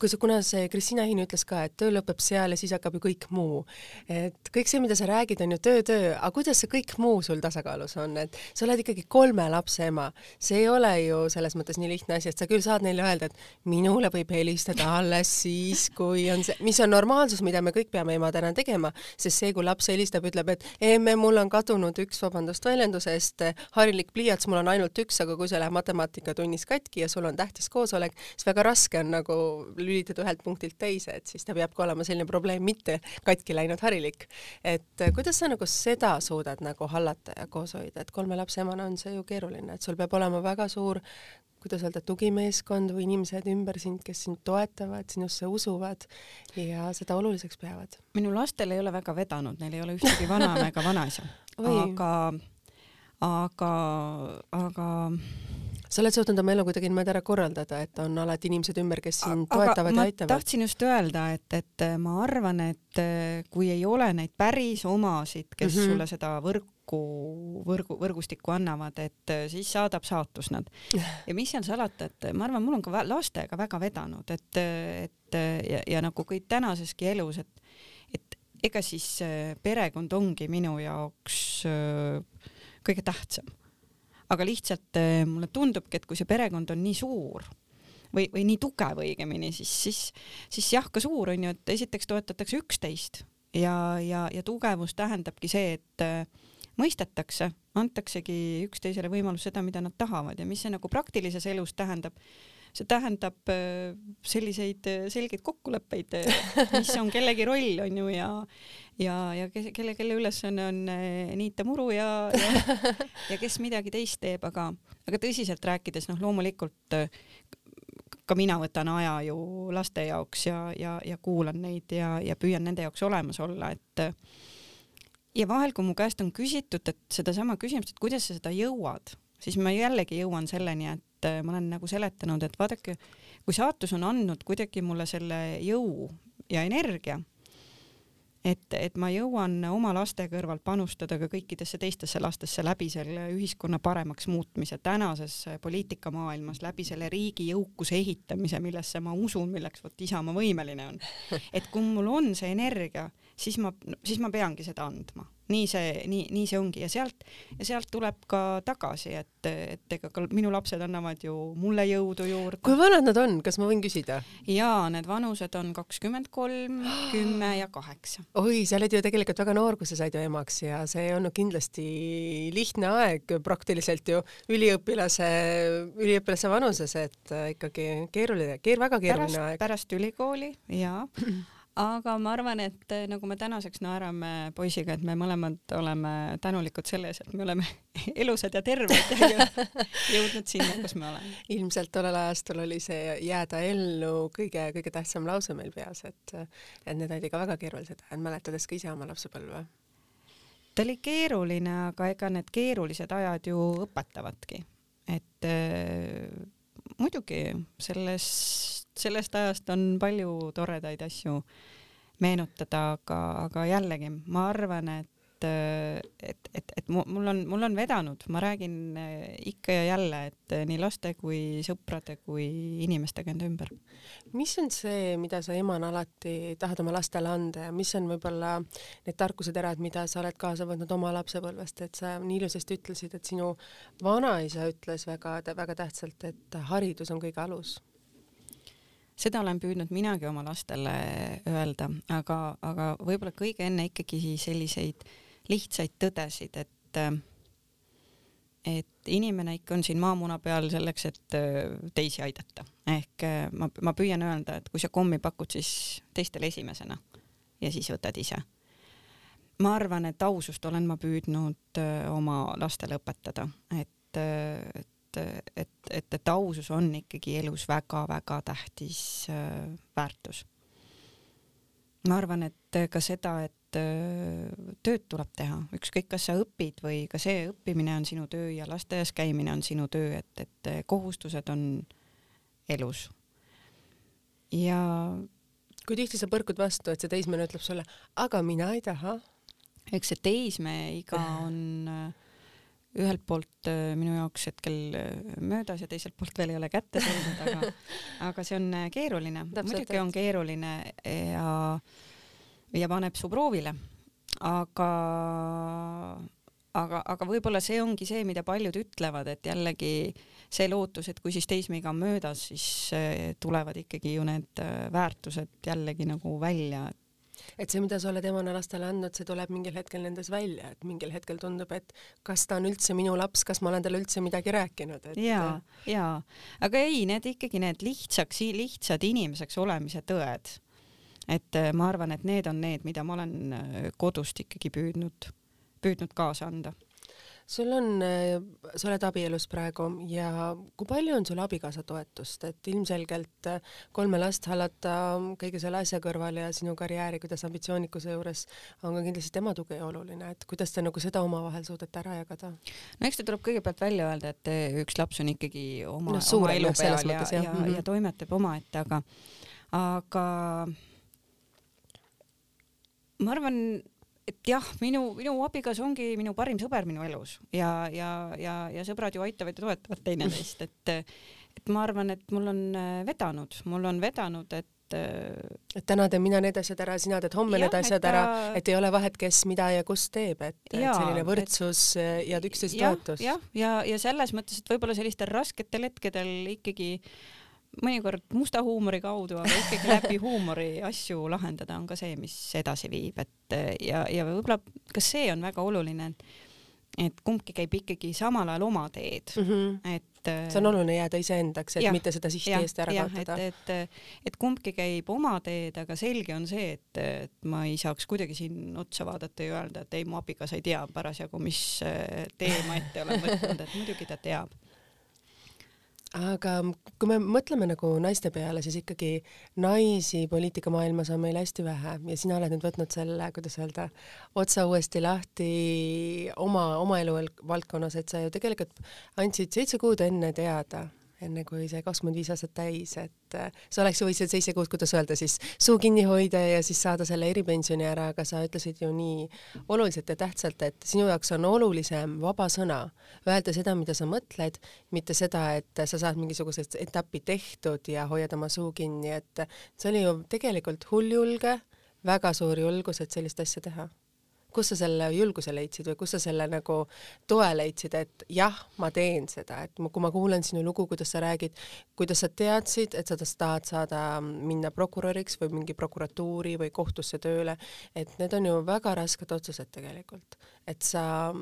kui sa, kuna see Kristina Hin ütles ka, et töö lõpeb seal ja siis hakkab ju kõik muu. et kõik see, mida sa räägid, on ju töö, töö, aga kuidas see kõik muu sul tasakaalus on, et sa oled ikkagi kolme lapse ema, see ei ole ju selles mõttes nii lihtne asi, et sa küll saad neile öelda, et minule võib helistada alles siis, kui on see, mis on normaalsus, mida me kõik peame emadena tegema, sest see, kui laps helistab, ütleb, et emme, mul on kadunud üks, vabandust väljenduse eest, harilik pliiats, mul on ainult üks, aga kui see läheb matemaatikatunnis katki ja sul on tähtis koosolek, siis väga raske on nagu lülitada ühelt punktilt teise, et siis ta peabki olema selline probleem, mitte katki läinud harilik. et äh, kuidas sa nagu seda suudad nagu hallata ja koos hoida, et kolme lapse emana on see ju keeruline, et sul peab olema väga suur kuidas öelda, tugimeeskond või inimesed ümber sind, kes sind toetavad, sinusse usuvad ja seda oluliseks peavad. minu lastel ei ole väga vedanud, neil ei ole ühtegi vanaema <laughs> ega vanaisa, aga, aga, aga sa oled suutnud oma elu kuidagi niimoodi ära korraldada, et on alati inimesed ümber, kes sind toetavad ja aitavad? tahtsin just öelda, et, et ma arvan, et äh, kui ei ole neid päris omasid, kes mm -hmm. sulle seda võrku, võrgu, võrgustikku annavad, et äh, siis saadab saatus nad. <laughs> ja mis seal salata, et ma arvan, mul on ka lastega väga vedanud, et, et ja, ja nagu kõik tänaseski elus, et, et ega siis perekond ongi minu jaoks kõige tähtsam aga lihtsalt äh, mulle tundubki, et kui see perekond on nii suur või, või nii tugev õigemini, siis, siis, siis jah, ka suur on ju, et esiteks toetatakse üksteist ja, ja, ja tugevus tähendabki see, et äh, mõistetakse, antaksegi üksteisele võimalus seda, mida nad tahavad. Ja mis see nagu praktilises elus tähendab see tähendab äh, selliseid äh, selgeid kokkuleppeid, äh, mis on kellegi roll, on ju, ja ja, ja kelle, kelle ülesanne on niita muru ja, ja, ja kes midagi teist teeb, aga, aga tõsiselt rääkides, noh, loomulikult ka mina võtan aja ju laste jaoks ja, ja, ja kuulan neid ja, ja püüan nende jaoks olemas olla, et ja vahel, kui mu käest on küsitud, et sedasama küsimust, et kuidas sa seda jõuad, siis ma jällegi jõuan selleni, et et äh, ma olen nagu seletanud, et vaadake, kui saatus on andnud kuidagi mulle selle jõu ja energia, et, et ma jõuan oma laste kõrvalt panustada ka kõikidesse teistesse lastesse läbi selle ühiskonna paremaks muutmise tänases poliitikamaailmas, läbi selle riigi jõukuse ehitamise, millesse ma usun, milleks vot Isamaa võimeline on. et kui mul on see energia, siis ma, siis ma peangi seda andma nii see, nii, nii see ongi ja sealt, ja sealt tuleb ka tagasi, et, et ega ka minu lapsed annavad ju mulle jõudu juurde. kui vanad nad on, kas ma võin küsida? jaa, need vanused on kakskümmend kolm, <gasps> kümme ja kaheksa. oi, sa oled ju tegelikult väga noor, kui sa said ju emaks ja see ei olnud kindlasti lihtne aeg praktiliselt ju üliõpilase, üliõpilase vanuses, et ikkagi keeruline, keer-, väga keeruline pärast, aeg. pärast ülikooli, jaa <clears throat> aga ma arvan, et eh, nagu me tänaseks naerame poisiga, et me mõlemad oleme tänulikud selle ees, et me oleme <laughs> elusad ja terved ja jõudnud sinna, kus me oleme. ilmselt tollel ajastul oli see jääda ellu kõige-kõige tähtsam lause meil peas, et, et need olid ikka väga keerulised mäletades ka ise oma lapsepõlve? ta oli keeruline, aga ega need keerulised ajad ju õpetavadki, et äh, muidugi sellest sellest ajast on palju toredaid asju meenutada, aga, aga jällegi ma arvan, et et, et, et mul on, mul on vedanud, ma räägin eh, ikka ja jälle, et nii laste kui sõprade kui inimestega enda ümber. mis on see, mida sa emana alati tahad oma lastele anda ja mis on võib-olla need tarkuseterad, mida sa oled kaasa võtnud oma lapsepõlvest, et sa nii ilusasti ütlesid, et sinu vanaisa ütles väga, väga tähtsalt, et haridus on kõige alus seda olen püüdnud minagi oma lastele öelda, aga, aga võib-olla kõige enne ikkagi selliseid lihtsaid tõdesid, et et inimene ikka on siin maamuna peal selleks, et teisi aidata. ehk ma, ma püüan öelda, et kui sa kommi pakud, siis teistele esimesena ja siis võtad ise. ma arvan, et ausust olen ma püüdnud oma lastele õpetada, et, et et, et, et, ausus on ikkagi elus väga-väga tähtis äh, väärtus. ma arvan, et ka seda, et äh, tööd tuleb teha, ükskõik, kas sa õpid või ka see õppimine on sinu töö ja lasteaias käimine on sinu töö, et, et kohustused on elus. ja kui tihti sa põrkud vastu, et see teismeline ütleb sulle, aga mina ei taha? eks see teismeiga on äh, ühelt poolt äh, minu jaoks hetkel äh, möödas ja teiselt poolt veel ei ole kätte tulnud, aga, <laughs> aga see on äh, keeruline, muidugi on keeruline ja, ja paneb su proovile, aga, aga, aga võib-olla see ongi see, mida paljud ütlevad, et jällegi see lootus, et kui siis teismeiga on möödas, siis tulevad ikkagi ju need väärtused jällegi nagu välja, et et see, mida sa oled emana lastele andnud, see tuleb mingil hetkel nendes välja, et mingil hetkel tundub, et kas ta on üldse minu laps, kas ma olen talle üldse midagi rääkinud et.... ja, ja, aga ei, need ikkagi need lihtsaks, lihtsad inimeseks olemise tõed. et äh, ma arvan, et need on need, mida ma olen äh, kodust ikkagi püüdnud, püüdnud kaasa anda sul on, äh, sa oled abielus praegu ja kui palju on sul abikaasa toetust, et ilmselgelt äh, kolme last hallata kõige selle asja kõrval ja sinu karjääri, kuidas ambitsioonikuse juures on ka kindlasti tema tugi oluline, et kuidas te nagu seda omavahel suudate ära jagada? no eks ta tuleb kõigepealt välja öelda, et üks laps on ikkagi oma no,, oma elu peal ja, mõttes, ja, ja, mm -hmm. ja toimetab omaette, aga, aga ma arvan, et jah, minu, minu abikaasa ongi minu parim sõber minu elus ja, ja, ja, ja sõbrad ju aitavad ja toetavad teineteist, et, et ma arvan, et mul on äh, vedanud, mul on vedanud, et äh, et täna teen mina need asjad ära, sina teed homme ja, need asjad ta... ära, et ei ole vahet, kes mida ja kus teeb, et, et selline võrdsus et, äh, ja üksteise toetus. jah, ja, ja, ja selles mõttes, et võib-olla sellistel rasketel hetkedel ikkagi äh, mõnikord musta huumori kaudu, aga ikkagi läbi huumori asju lahendada on ka see, mis edasi viib, et ja, ja võib-olla ka see on väga oluline, et kumbki käib ikkagi samal ajal oma teed mm, -hmm. et see on oluline jääda iseendaks, et ja, mitte seda sihti eest ära ja, kaotada. et, et, et kumbki käib oma teed, aga selge on see, et, et ma ei saaks kuidagi siin otsa vaadata ja öelda, et ei, mu abikaasa ei tea parasjagu, mis tee ma ette olen võtnud, et muidugi ta teab aga kui me mõtleme nagu naiste peale, siis ikkagi naisi poliitikamaailmas on meil hästi vähe ja sina oled nüüd võtnud selle, kuidas öelda, otsa uuesti lahti oma, oma elu valdkonnas, et sa ju tegelikult andsid seitse kuud enne teada, enne kui sai kakskümmend viis aastat täis, et äh, sa oleks võinud seitse kuud, kuidas öelda siis, suu kinni hoida ja siis saada selle eripensioni ära, aga sa ütlesid ju nii oluliselt ja tähtsalt, et sinu jaoks on olulisem vaba sõna, öelda seda, mida sa mõtled, mitte seda, et sa saad mingisugused etapid tehtud ja hoiad oma suu kinni, et see oli ju tegelikult hulljulge, väga suur julgus, et sellist asja teha kus sa selle julguse leidsid või kus sa selle nagu toe leidsid, et jah, ma teen seda, et kui ma kuulen sinu lugu, kuidas sa räägid, kuidas sa teadsid, et sa tahad saada minna prokuröriks või mingi prokuratuuri või kohtusse tööle, et need on ju väga rasked otsused tegelikult, et sa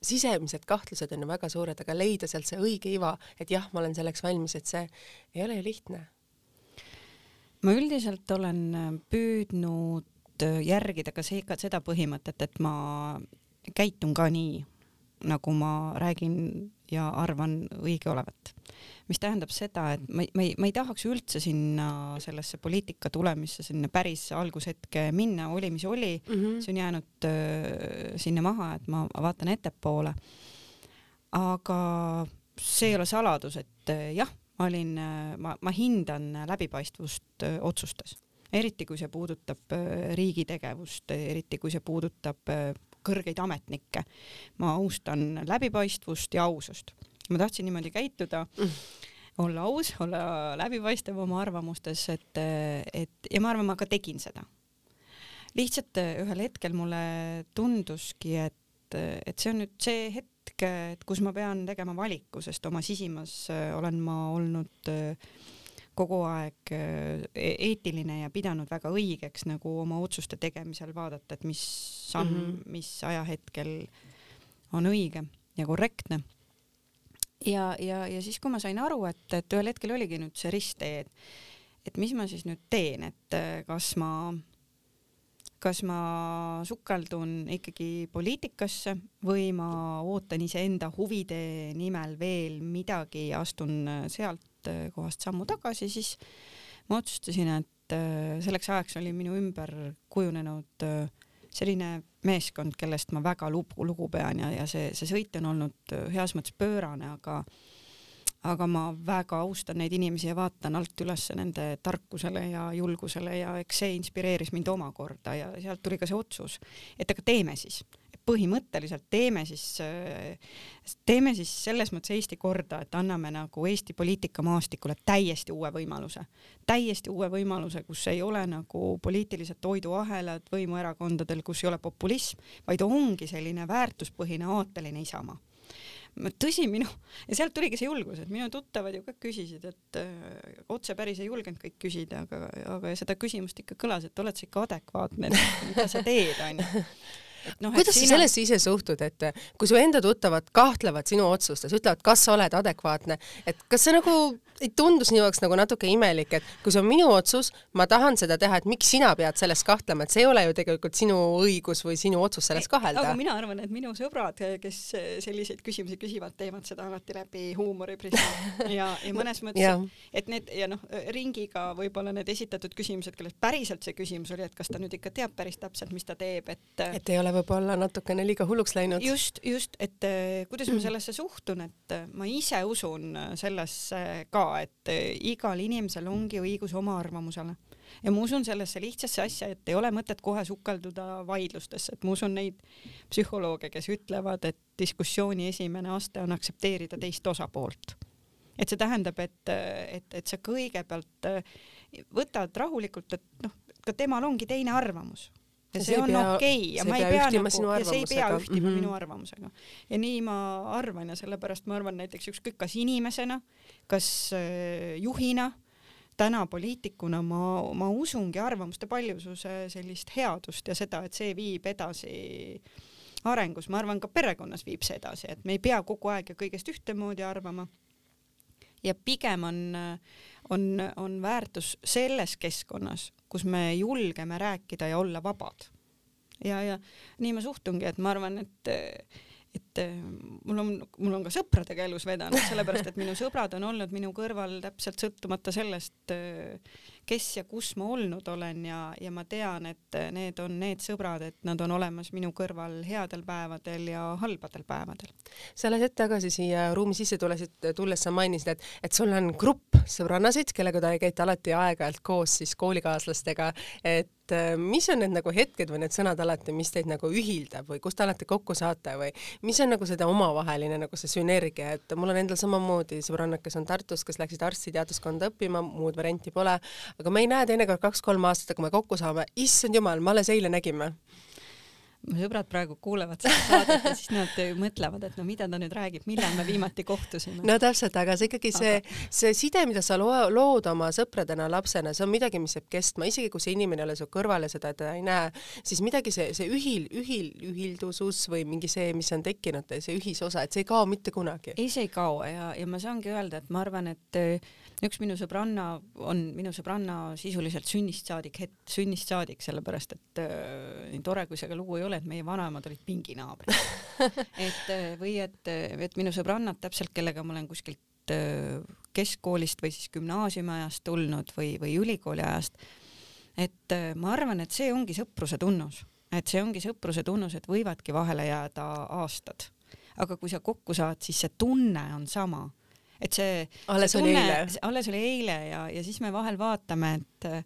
sisemised kahtlused on ju väga suured, aga leida sealt see õige iva, et jah, ma olen selleks valmis, et see ei ole ju lihtne. Ma üldiselt olen püüdnud Äh, järgida ka see, ka seda põhimõtet, et ma käitun ka nii, nagu ma räägin ja arvan õige olevat. mis tähendab seda, et ma, ma ei, ma ei tahaks üldse sinna sellesse poliitika tulemisse, sinna päris algushetke minna, oli mis oli mm, -hmm. see on jäänud äh, sinna maha, et ma vaatan ettepoole. aga see ei ole saladus, et äh, jah, ma olin, äh, ma, ma hindan läbipaistvust äh, otsustes eriti kui see puudutab äh, riigi tegevust, eriti kui see puudutab äh, kõrgeid ametnikke. ma austan läbipaistvust ja ausust. ma tahtsin niimoodi käituda mm., olla aus, olla läbipaistev oma arvamustes, et, et ja ma arvan, ma ka tegin seda. lihtsalt äh, ühel hetkel mulle tunduski, et, et see on nüüd see hetk, et kus ma pean tegema valiku, sest oma sisimas olen ma olnud äh, kogu aeg äh, e-, eetiline ja pidanud väga õigeks nagu oma otsuste tegemisel vaadata, et mis samm mm, -hmm. mis ajahetkel on õige ja korrektne. ja, ja, ja siis, kui ma sain aru, et, et ühel hetkel oligi nüüd see risttee, et, et mis ma siis nüüd teen, et äh, kas ma kas ma sukeldun ikkagi poliitikasse või ma ootan iseenda huvide nimel veel midagi ja astun äh, sealt kohast sammu tagasi, siis ma otsustasin, et äh, selleks ajaks oli minu ümber kujunenud äh, selline meeskond, kellest ma väga lugu, lugu pean ja, ja see, see sõit on olnud heas mõttes pöörane, aga aga ma väga austan neid inimesi ja vaatan alt üles nende tarkusele ja julgusele ja eks see inspireeris mind omakorda ja sealt tuli ka see otsus, et aga teeme siis põhimõtteliselt teeme siis, teeme siis selles mõttes Eesti korda, et anname nagu Eesti poliitikamaastikule täiesti uue võimaluse, täiesti uue võimaluse, kus ei ole nagu poliitilised toiduahelad võimuerakondadel, kus ei ole populism, vaid ongi selline väärtuspõhine aateline isamaa. Tõsi, minu ja sealt tuligi see julgus, et minu tuttavad ju ka küsisid, et öö, äh, otse päris ei julgenud kõik küsida, aga, aga seda küsimust ikka kõlas, et oled sa ikka adekvaatne, mida sa teed, onju <laughs> no, kuidas sina... sa sellesse ise suhtud, et kui su enda tuttavad kahtlevad sinu otsustes, ütlevad, kas sa oled adekvaatne, et kas see nagu ei tundus nii oleks nagu natuke imelik, et kui see on minu otsus, ma tahan seda teha, et miks sina pead selles kahtlema, et see ei ole ju tegelikult sinu õigus või sinu otsus selles kahelda. aga mina arvan, et minu sõbrad, kes selliseid küsimusi küsivad, teevad seda alati läbi huumoriprisma <laughs> ja, ja mõnes mõttes, et need ja noh, ringiga võib-olla need esitatud küsimused, kellest päriselt see küsimus oli, et kas ta nüüd ikka teab päris täpselt, mis ta teeb, et et ei ole võib-olla natukene liiga hulluks läinud. just, just, et eh, kuidas ma sellesse suhtun, et eh, ma ise usun sellesse ka, et igal inimesel ongi õigus oma arvamusele ja ma usun sellesse lihtsasse asja, et ei ole mõtet kohe sukelduda vaidlustesse, et ma usun neid psühholooge, kes ütlevad, et diskussiooni esimene aste on aktsepteerida teist osapoolt. et see tähendab, et, et, et sa kõigepealt võtad rahulikult, et noh, ka temal ongi teine arvamus ja see, see on okei okay. ja ma ei pea nagu, ja see ei pea ühtima mm -hmm. minu arvamusega. ja nii ma arvan ja sellepärast ma arvan näiteks ükskõik kas inimesena, kas äh, juhina, täna poliitikuna ma, ma usungi arvamuste paljususe sellist headust ja seda, et see viib edasi arengus, ma arvan, ka perekonnas viib see edasi, et me ei pea kogu aeg ja kõigest ühtemoodi arvama. Ja pigem on, on, on väärtus selles keskkonnas kus me julgeme rääkida ja olla vabad. ja, ja nii ma suhtungi, et ma arvan, et et mul on, mul on ka sõpradega elus vedanud, sellepärast et minu sõbrad on olnud minu kõrval täpselt sõltumata sellest, kes ja kus ma olnud olen ja, ja ma tean, et need on need sõbrad, et nad on olemas minu kõrval headel päevadel ja halbadel päevadel. sa hetk tagasi siia ruumi sisse tulesid, tulles sa mainisid, et, et sul on grupp sõbrannasid, kellega te käite alati aeg-ajalt koos siis koolikaaslastega, et mis on need nagu hetked või need sõnad alati, mis teid nagu ühildab või kust te alati kokku saate või mis on nagu seda omavaheline nagu see sünergia, et mul on endal samamoodi sõbrannad, kes on Tartus, kes läksid arstiteaduskonda õppima, muud varianti pole, aga me ei näe teinekord kaks-kolm aastat, aga me kokku saame, issand jumal, me alles eile nägime mu sõbrad praegu kuulevad seda saadet ja siis nad mõtlevad, et no mida ta nüüd räägib, millal me viimati kohtusime. no täpselt, aga see ikkagi see aga..., see side, mida sa loo, lood oma sõpradena lapsena, see on midagi, mis jääb kestma, isegi kui see inimene ei ole su kõrval ja seda ta ei näe, siis midagi see, see ühil, ühil, ühildusus või mingi see, mis on tekkinud, see ühisosa, et see ei kao mitte kunagi. ei, see ei kao ja, ja ma saangi öelda, et ma arvan, et üks minu sõbranna on minu sõbranna sisuliselt sünnist saadik, sünnist saadik, sellepärast et äh, nii tore, kui see ka lugu ei ole, et meie vanaemad olid pinginaabrid <laughs> et äh, või et, et minu sõbrannad täpselt, kellega ma olen kuskilt äh, keskkoolist või siis gümnaasiumi ajast tulnud või, või ülikooli ajast, et äh, ma arvan, et see ongi sõpruse tunnus, et see ongi sõpruse tunnus, et võivadki vahele jääda aastad, aga kui sa kokku saad, siis see tunne on sama et see alles see tunne, oli eile. alles oli eile ja, ja siis me vahel vaatame, et äh,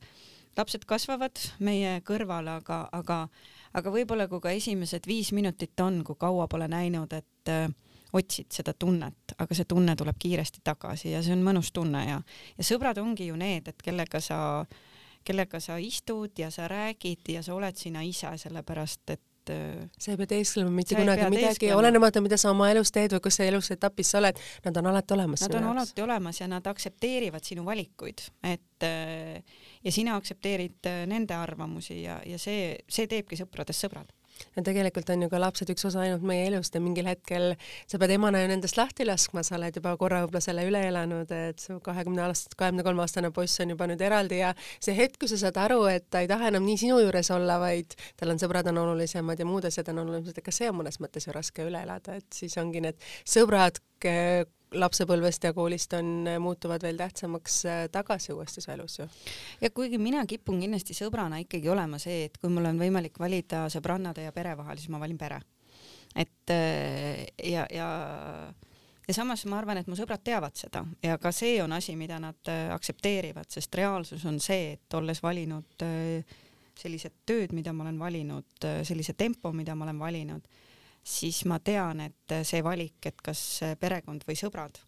lapsed kasvavad meie kõrval, aga, aga, aga võib-olla kui ka esimesed viis minutit on, kui kaua pole näinud, et äh, otsid seda tunnet, aga see tunne tuleb kiiresti tagasi ja see on mõnus tunne ja, ja sõbrad ongi ju need, et kellega sa, kellega sa istud ja sa räägid ja sa oled sina ise, sellepärast et et äh, sa ei pea teesklema mitte kunagi midagi, olenemata, mida sa oma elus teed või kus sa elus etapis sa oled, nad on alati olemas. Nad on jaoks. alati olemas ja nad aktsepteerivad sinu valikuid, et äh, ja sina aktsepteerid äh, nende arvamusi ja, ja see, see teebki sõpradest sõbrad ja tegelikult on ju ka lapsed üks osa ainult meie elust ja mingil hetkel sa pead emana ju nendest lahti laskma, sa oled juba korra võib-olla selle üle elanud, et su kahekümne aastast, kahekümne kolme aastane poiss on juba nüüd eraldi ja see hetk, kui sa saad aru, et ta ei taha enam nii sinu juures olla, vaid tal on sõbrad on olulisemad ja muud asjad on olulised, et ka see on mõnes mõttes ju raske üle elada, et siis ongi need sõbrad, lapsepõlvest ja koolist on, muutuvad veel tähtsamaks äh, tagasi uuesti su elus ju. ja kuigi mina kipun kindlasti sõbrana ikkagi olema see, et kui mul on võimalik valida sõbrannade ja pere vahel, siis ma valin pere. et äh, ja, ja ja samas ma arvan, et mu sõbrad teavad seda ja ka see on asi, mida nad äh, aktsepteerivad, sest reaalsus on see, et olles valinud sellised tööd, mida ma olen valinud, sellise tempo, mida ma olen valinud siis ma tean, et see valik, et kas perekond või sõbrad,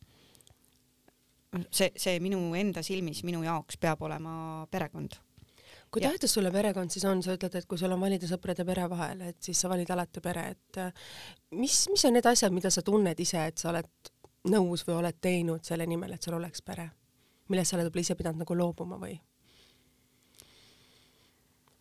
see, see minu enda silmis, minu jaoks peab olema perekond. kui tähtis sulle perekond siis on, sa ütled, et kui sul on valida sõprade pere vahel, et siis sa valid alati pere, et mis, mis on need asjad, mida sa tunned ise, et sa oled nõus või oled teinud selle nimel, et sul oleks pere, millest sa oled võib-olla ise pidanud nagu loobuma või?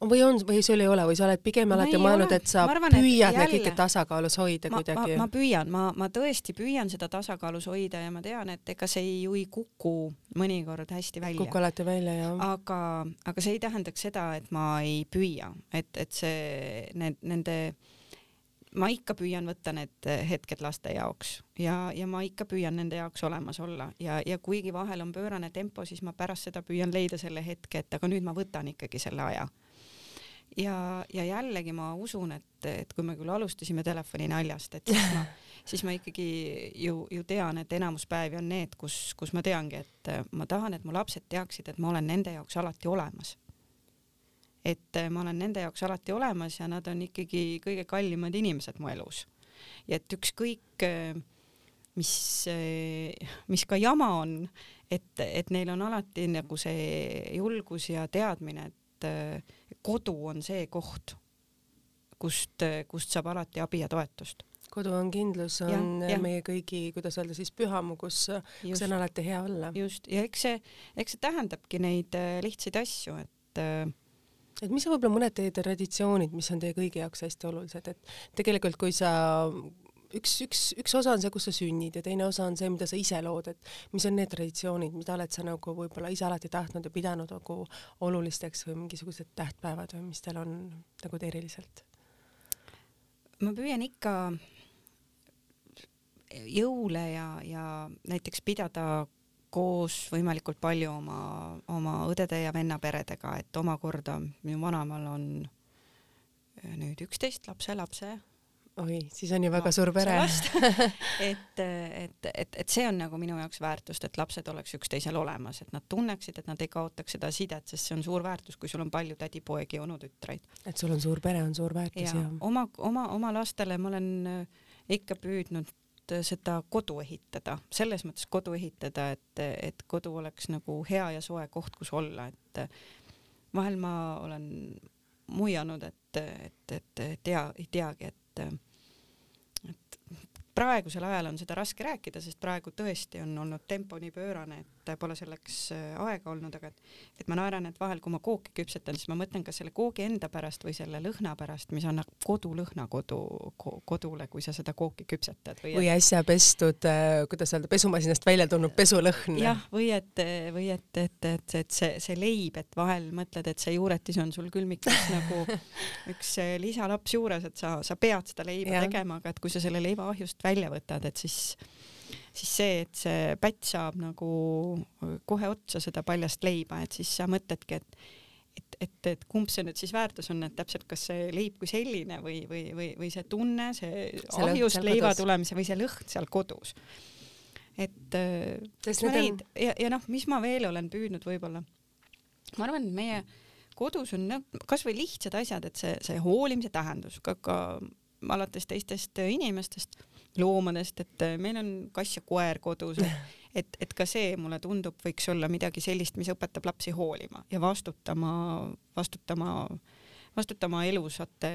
Või on, või sul ei ole või sa oled pigem alati mõelnud, et sa Ma arvan, püüad neid kõike tasakaalus hoida ma, kuidagi? ma püüan, ma, ma tõesti püüan seda tasakaalus hoida ja ma tean, et ega see ei, ju ei kuku mõnikord hästi välja. kukku alati välja ja aga, aga see ei tähendaks seda, et ma ei püüa, et, et see, need, nende, ma ikka püüan võtta need hetked laste jaoks ja, ja ma ikka püüan nende jaoks olemas olla. Ja, ja kuigi vahel on pöörane tempo, siis ma pärast seda püüan leida selle hetke, et aga nüüd ma võtan ikkagi selle aja. Ja, ja jällegi ma usun, et, et kui me küll alustasime telefoni naljast, et siis ma, <laughs> siis ma ikkagi ju, ju tean, et enamus päevi on need, kus, kus ma teangi, et ma tahan, et mu lapsed teaksid, et ma olen nende jaoks alati olemas. et ma olen nende jaoks alati olemas ja nad on ikkagi kõige kallimad inimesed mu elus. ja et ükskõik, mis, mis ka jama on, et, et neil on alati nagu see julgus ja teadmine, et kodu on see koht, kust, kust saab alati abi ja toetust. kodu on kindlus, on jah. meie kõigi, kuidas öelda siis, pühamu, kus, kus just, on alati hea olla. just ja eks see, eks see tähendabki neid äh, lihtsaid asju, et äh, et mis on võib-olla mõned teie traditsioonid, mis on teie kõigi jaoks hästi olulised, et tegelikult kui sa üks, üks, üks osa on see, kus sa sünnid ja teine osa on see, mida sa ise lood, et mis on need traditsioonid, mida oled sa nagu võib-olla ise alati tahtnud ja pidanud nagu olulisteks või mingisugused tähtpäevad või mis teil on nagu eriliselt? ma püüan ikka jõule ja, ja näiteks pidada koos võimalikult palju oma, oma õdede ja vennaperedega, et omakorda minu vanaemal on nüüd üksteist lapselapse oi, siis on ju väga suur pere. <laughs> et, et, et, et see on nagu minu jaoks väärtust, et lapsed oleks üksteisel olemas, et nad tunneksid, et nad ei kaotaks seda sidet, sest see on suur väärtus, kui sul on palju tädipoegi ja onutütreid. et sul on suur pere, on suur väärtus ja ja oma, oma, oma lastele ma olen äh, ikka püüdnud äh, seda kodu ehitada, selles mõttes kodu ehitada, et, et kodu oleks nagu hea ja soe koht, kus olla, et äh, vahel ma olen muianud, et, et, et tea, ei teagi, et praegusel ajal on seda raske rääkida, sest praegu tõesti on olnud tempo nii pöörane, et pole selleks äh, aega olnud, aga et, et ma naeran, et vahel, kui ma kooki küpsetan, siis ma mõtlen kas selle koogi enda pärast või selle lõhna pärast, mis annab kodulõhna kodu ko,, kodule, kui sa seda kooki küpsetad või, või äsja pestud, kuidas öelda, pesumasinast välja tulnud pesulõhn. jah, või et, või et, et, et, et see, see leib, et vahel mõtled, et see juuretis on sul külmikus <laughs> nagu üks äh, lisalaps juures, et sa, sa pead seda leiba Jah. tegema, aga et kui sa selle leiva ahjust välja võtad, et siis siis see, et see pätt saab nagu kohe otsa seda paljast leiba, et siis sa mõtledki, et et, et, et kumb see nüüd siis väärtus on, et täpselt kas see leib kui selline või, või, või, või see tunne, see, ahjust leiva kodus. tulemise või see lõhn seal kodus. et äh, Sest ma need on- neid ja, ja noh, mis ma veel olen püüdnud võib-olla, ma arvan, et meie kodus on noh, kasvõi lihtsad asjad, et see, see hoolimise tähendus ka, ka alates teistest inimestest, loomadest, et meil on kass ja koer kodus, <laughs> et, et, ka see mulle tundub, võiks olla midagi sellist, mis õpetab lapsi hoolima ja vastutama, vastutama, vastutama elusate,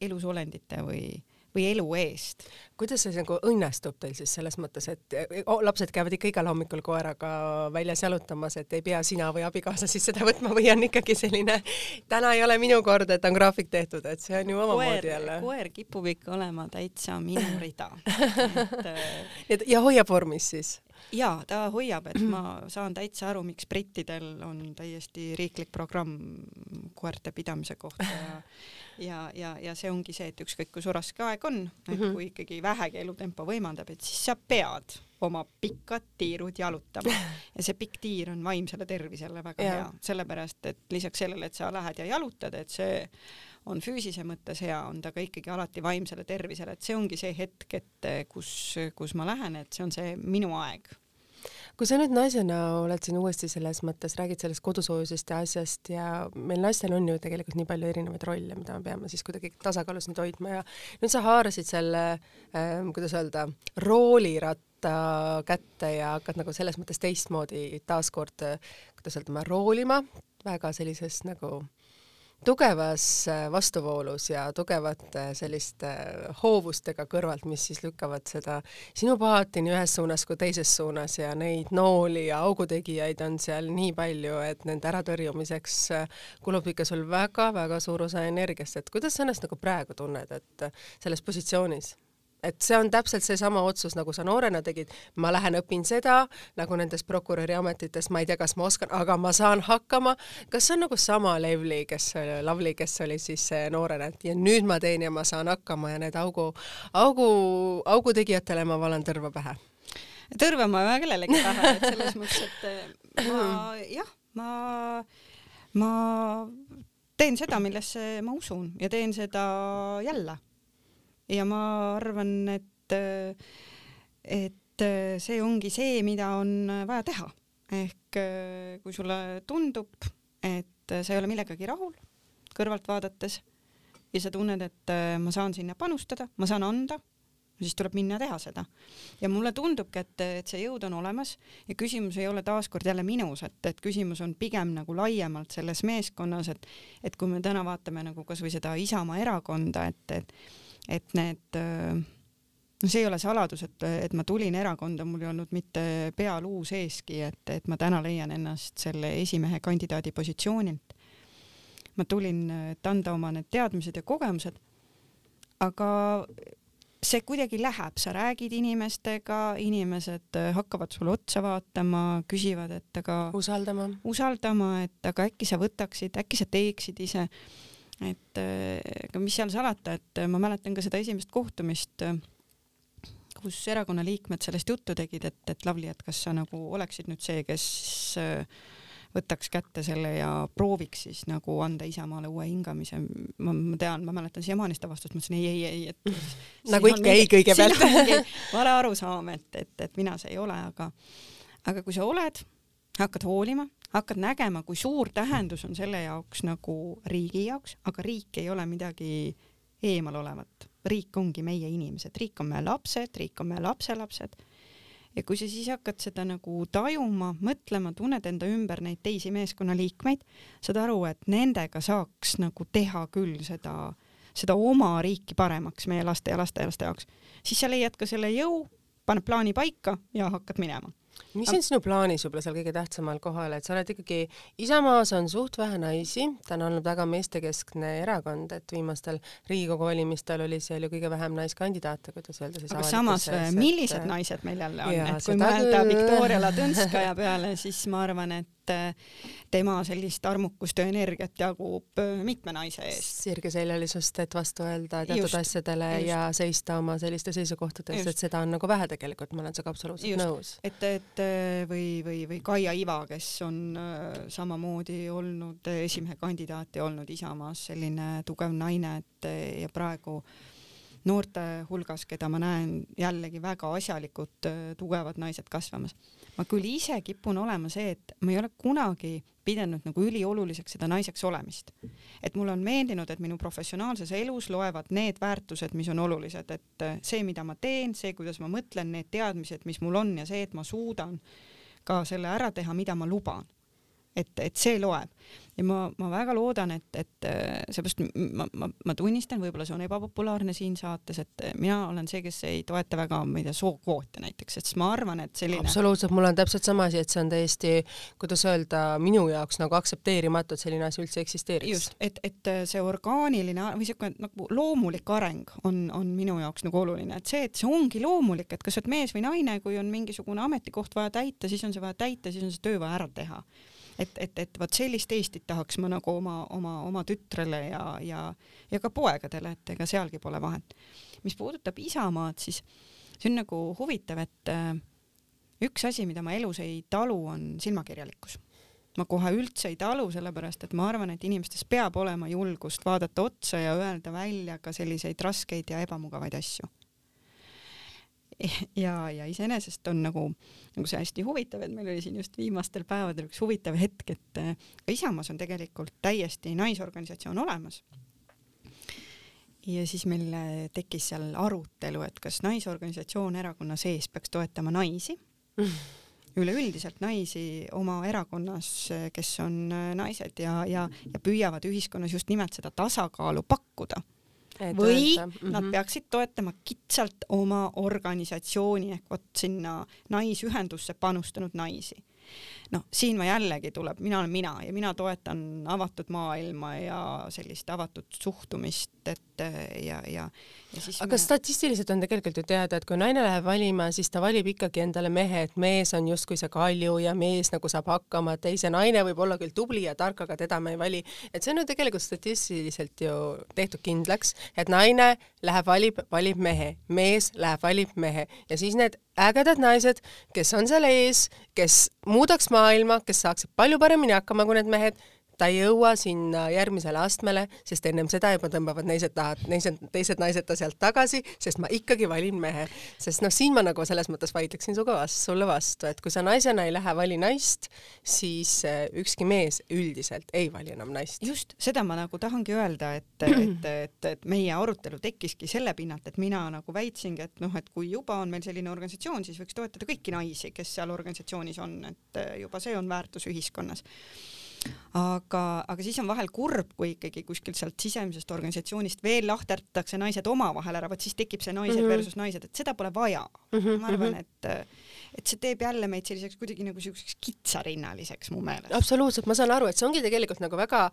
elusolendite või, või elu eest. kuidas see nagu õnnestub teil siis selles mõttes, et o, lapsed käivad ikka igal hommikul koeraga väljas jalutamas, et ei pea sina või abikaasa siis seda võtma või on ikkagi selline, täna ei ole minu kord, et on graafik tehtud, et see on ju omamoodi jälle. koer kipub ikka olema täitsa minu rida. <laughs> äh, Et- ja hoiab vormis siis? Jaa, ta hoiab, et <clears throat> ma saan täitsa aru, miks brittidel on täiesti riiklik programm koerte pidamise kohta ja <laughs> ja, ja, ja see ongi see, et ükskõik kui su raske aeg on, et Mhm. kui ikkagi vähegi elutempo võimaldab, et siis sa pead oma pikad tiirud jalutama <laughs> ja see pikk tiir on vaimsele tervisele väga Jaa. hea, sellepärast et lisaks sellele, et sa lähed ja jalutad, et see on füüsise mõttes hea, on ta ka ikkagi alati vaimsele tervisele, et see ongi see hetk, et kus, kus ma lähen, et see on see minu aeg. Kui sa nüüd naisena oled siin uuesti selles mõttes, räägid sellest kodusoojusest ja asjast ja meil naistel on ju tegelikult nii palju erinevaid rolle, mida me peame siis kuidagi tasakaalus nüüd hoidma ja nüüd sa haarasid selle ähm,, kuidas öelda, rooliratta kätte ja hakkad nagu selles mõttes teistmoodi taaskord, kuidas öelda, roolima väga sellises nagu tugevas äh, vastuvoolus ja tugevate selliste hoovustega kõrvalt, mis siis lükkavad seda sinu paati nii ühes suunas kui teises suunas ja neid nooli ja augutegijaid on seal nii palju, et nende äratõrjumiseks äh, kulub ikka sul väga-väga suur osa energiast, et kuidas sa ennast nagu praegu tunned, et selles positsioonis? Et see on täpselt seesama otsus, nagu sa noorena tegid, ma lähen õpin seda, nagu nendes prokuröri ametites, ma ei tea, kas ma oskan, aga ma saan hakkama. kas see on nagu sama Levli, kes, Lavly, kes oli siis noorena, et ja nüüd ma teen ja ma saan hakkama ja need augu, augu, augu tegijatele ma valan tõrva pähe? tõrva ma ei vaja kellelegi pähe, et selles <laughs> mõttes, et ma jah, ma, ma teen seda, millesse ma usun ja teen seda jälle ja ma arvan, et, et see ongi see, mida on vaja teha. ehk kui sulle tundub, et sa ei ole millegagi rahul kõrvalt vaadates ja sa tunned, et ma saan sinna panustada, ma saan anda, siis tuleb minna teha seda. ja mulle tundubki, et, et see jõud on olemas ja küsimus ei ole taaskord jälle minus, et, et küsimus on pigem nagu laiemalt selles meeskonnas, et et kui me täna vaatame nagu kasvõi seda Isamaa erakonda, et, et et need no see ei ole saladus, et, et ma tulin erakonda, mul ei olnud mitte pea luu seeski, et, et ma täna leian ennast selle esimehe kandidaadi positsioonilt. ma tulin, et anda oma need teadmised ja kogemused, aga see kuidagi läheb, sa räägid inimestega, inimesed hakkavad sulle otsa vaatama, küsivad, et aga usaldama, usaldama, et aga äkki sa võtaksid, äkki sa teeksid ise et ega mis seal salata, et ma mäletan ka seda esimest kohtumist, kus erakonna liikmed sellest juttu tegid, et, et Lavly, et kas sa nagu oleksid nüüd see, kes võtaks kätte selle ja prooviks siis nagu anda Isamaale uue hingamise. ma, ma tean, ma mäletan siiamaani seda vastust, ma ütlesin ei, ei, ei, et <laughs> nagu ikka ei kõigepealt. vale arusaam, et, et, et mina see ei ole, aga, aga kui sa oled, hakkad hoolima, hakkad nägema, kui suur tähendus on selle jaoks nagu riigi jaoks, aga riik ei ole midagi eemal olevat. riik ongi meie inimesed, riik on meie lapsed, riik on meie lapselapsed. ja kui sa siis hakkad seda nagu tajuma, mõtlema, tunned enda ümber neid teisi meeskonnaliikmeid, saad aru, et nendega saaks nagu teha küll seda, seda oma riiki paremaks meie laste ja lastelaste jaoks, siis sa leiad ka selle jõu, paned plaani paika ja hakkad minema mis on sinu plaanis võib-olla seal kõige tähtsamal kohal, et sa oled ikkagi, Isamaas on suht vähe naisi, ta on olnud väga meestekeskne erakond, et viimastel Riigikogu valimistel oli seal ju kõige vähem naiskandidaate, kuidas öelda siis aga samas, millised et... naised meil jälle on, et kui mõelda Viktoria Ladõnskaja peale, siis ma arvan, et et äh, tema sellist armukust ja energiat jagub äh, mitme naise eest. sirgeseljalisust, et vastu öelda teatud just, asjadele just. ja seista oma selliste seisukohtade eest, et seda on nagu vähe tegelikult, ma olen sinuga absoluutselt just. nõus. et, et äh, või, või, või Kaia Iva, kes on samamoodi olnud esimehe kandidaat ja olnud Isamaas selline tugev naine, et ja praegu noorte hulgas, keda ma näen jällegi väga asjalikud tugevad naised kasvamas ma küll ise kipun olema see, et ma ei ole kunagi pidanud nagu ülioluliseks seda naiseks olemist. et mulle on meeldinud, et minu professionaalses elus loevad need väärtused, mis on olulised, et äh, see, mida ma teen, see, kuidas ma mõtlen, need teadmised, mis mul on ja see, et ma suudan ka selle ära teha, mida ma luban. Et, et see loeb. Ja ma, ma väga loodan, et, et äh, seepärast ma, ma, ma tunnistan, võib-olla see on ebapopulaarne siin saates, et mina olen see, kes ei toeta väga, ma ei tea, sookvoote näiteks, et siis ma arvan, et selline absoluutselt, mul on täpselt sama asi, et see on täiesti, kuidas öelda, minu jaoks nagu aktsepteerimatu, et selline asi üldse eksisteeriks. just, et, et see orgaaniline või niisugune nagu loomulik areng on, on minu jaoks nagu oluline, et see, et see ongi loomulik, et kas sa oled mees või naine, kui on mingisugune ametikoht vaja täita, siis on see vaja täita, siis on see töö vaja ära teha et, et, et vot sellist Eestit tahaks ma nagu oma, oma, oma tütrele ja, ja, ja ka poegadele, et ega sealgi pole vahet. mis puudutab Isamaad, siis see on nagu huvitav, et äh, üks asi, mida ma elus ei talu, on silmakirjalikkus. ma kohe üldse ei talu, sellepärast et ma arvan, et inimestes peab olema julgust vaadata otsa ja öelda välja ka selliseid raskeid ja ebamugavaid asju <laughs> ja, ja iseenesest on nagu, nagu see hästi huvitav, et meil oli siin just viimastel päevadel üks huvitav hetk, et äh, Isamaas on tegelikult täiesti naisorganisatsioon olemas. ja siis meil äh, tekkis seal arutelu, et kas naisorganisatsioon erakonna sees peaks toetama naisi <laughs> üleüldiselt naisi oma erakonnas, kes on naised ja, ja, ja püüavad ühiskonnas just nimelt seda tasakaalu pakkuda või mm -hmm. nad mhm. peaksid toetama kitsalt oma organisatsiooni ehk vot sinna naisühendusse panustanud naisi noh, siin ma jällegi tuleb, mina olen mina ja mina toetan avatud maailma ja sellist avatud suhtumist, et ja, ja, ja siis aga me... statistiliselt on tegelikult ju teada, et kui naine läheb valima, siis ta valib ikkagi endale mehe, et mees on justkui see kalju ja mees nagu saab hakkama, et ei, see naine võib olla küll tubli ja tark, aga teda me ei vali. et see on ju tegelikult statistiliselt ju tehtud kindlaks, et naine läheb, valib, valib mehe, mees läheb, valib mehe ja siis need ägedad naised, kes on seal ees, kes muudaks maailma, kes saaksid palju paremini hakkama kui need mehed ta ei jõua sinna järgmisele astmele, sest ennem seda juba tõmbavad naised taha, naised, teised naised ta sealt tagasi, sest ma ikkagi valin mehe. sest noh, siin ma nagu selles mõttes vaidleksin sinuga vastu, sulle vastu, et kui sa naisena ei lähe vali naist, siis äh, ükski mees üldiselt ei vali enam naist. just, seda ma nagu tahangi öelda, et, et, <clears throat> et, et meie arutelu tekkiski selle pinnalt, et mina nagu väitsingi, et noh, et kui juba on meil selline organisatsioon, siis võiks toetada kõiki naisi, kes seal organisatsioonis on, et äh, juba see on väärtus ühiskonnas aga, aga siis on vahel kurb, kui ikkagi kuskilt sealt sisemisest organisatsioonist veel lahterdatakse naised omavahel ära, vot siis tekib see naised mm -hmm. versus naised, et seda pole vaja mm. -hmm. ma arvan, mhm. et et see teeb jälle meid selliseks kuidagi nagu siukseks kitsarinnaliseks mu meelest. absoluutselt, ma saan aru, et see ongi tegelikult nagu väga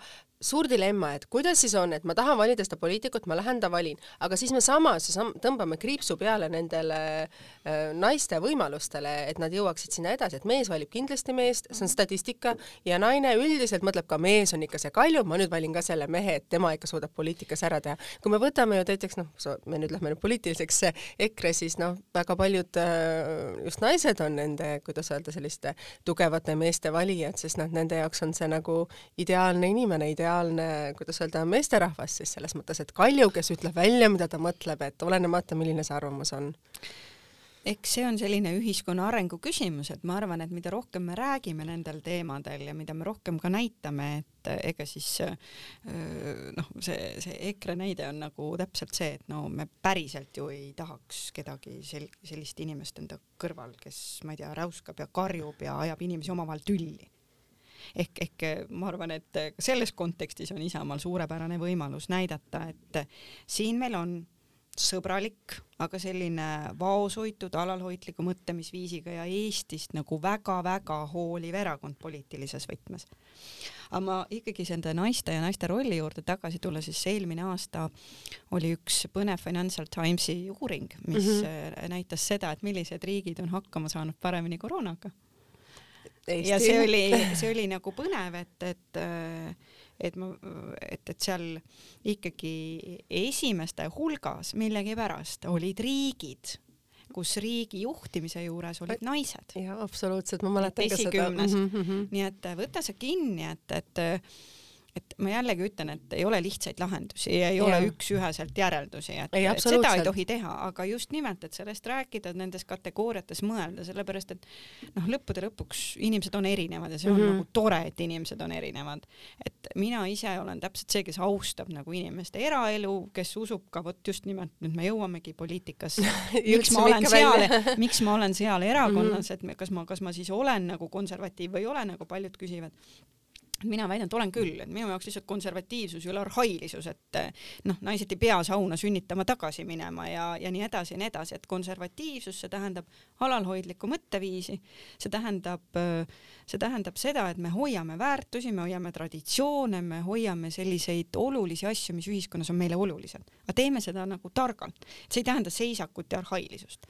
suur dilemma, et kuidas siis on, et ma tahan valida seda poliitikut, ma lähen ta valin, aga siis me samas tõmbame kriipsu peale nendele äh, naiste võimalustele, et nad jõuaksid sinna edasi, et mees valib kindlasti meest, see on statistika, ja naine üldiselt mõtleb ka, mees on ikka see kalju, ma nüüd valin ka selle mehe, et tema ikka suudab poliitikas ära teha. kui me võtame ju näiteks noh, me nüüd lähme nüüd poliitiliseks EKRE, siis noh, väga paljud äh, just naised naised on nende, kuidas öelda, selliste tugevate meeste valijad, sest noh, nende jaoks on see nagu ideaalne inimene, ideaalne, kuidas öelda, meesterahvas siis selles mõttes, et Kalju, kes ütleb välja, mida ta mõtleb, et olenemata, milline see arvamus on eks see on selline ühiskonna arengu küsimus, et ma arvan, et mida rohkem me räägime nendel teemadel ja mida me rohkem ka näitame, et ega siis noh, see, see EKRE näide on nagu täpselt see, et no me päriselt ju ei tahaks kedagi sel-, sellist inimest enda kõrval, kes ma ei tea, räuskab ja karjub ja ajab inimesi omavahel tülli. Ehk, ehk ma arvan, et selles kontekstis on Isamaal suurepärane võimalus näidata, et siin meil on sõbralik, aga selline vaoshoitud, alalhoidliku mõtlemisviisiga ja Eestist nagu väga-väga hooliv erakond poliitilises võtmes. aga ma ikkagi nende naiste ja naiste rolli juurde tagasi tulla, siis eelmine aasta oli üks põnev Financial Timesi uuring, mis mm -hmm. näitas seda, et millised riigid on hakkama saanud paremini koroonaga. ja see oli, see oli nagu põnev, et, et äh, et ma, et, et seal ikkagi esimeste hulgas millegipärast olid riigid, kus riigi juhtimise juures olid naised. jaa, absoluutselt, ma mäletan ka seda. Mm -hmm. nii et võta see kinni, et, et et ma jällegi ütlen, et ei ole lihtsaid lahendusi ja ei ja. ole üks-üheselt järeldusi, et, et seda ei tohi teha, aga just nimelt, et sellest rääkida, nendes kategooriates mõelda, sellepärast et noh, lõppude lõpuks inimesed on erinevad ja see on mm -hmm. nagu tore, et inimesed on erinevad. et mina ise olen täpselt see, kes austab nagu inimeste eraelu, kes usub ka vot just nimelt, nüüd me jõuamegi poliitikasse <laughs> miks ma olen seal, miks ma olen seal erakonnas mm, -hmm. et kas ma, kas ma siis olen nagu konservatiiv või ei ole, nagu paljud küsivad mina väidan, et olen küll, et minu jaoks lihtsalt konservatiivsus ei ole arhailisus, et noh, naised ei pea sauna sünnitama tagasi minema ja, ja nii edasi ja nii edasi, et konservatiivsus, see tähendab alalhoidlikku mõtteviisi, see tähendab, see tähendab seda, et me hoiame väärtusi, me hoiame traditsioone, me hoiame selliseid olulisi asju, mis ühiskonnas on meile olulised, aga teeme seda nagu targalt. see ei tähenda seisakut ja arhailisust.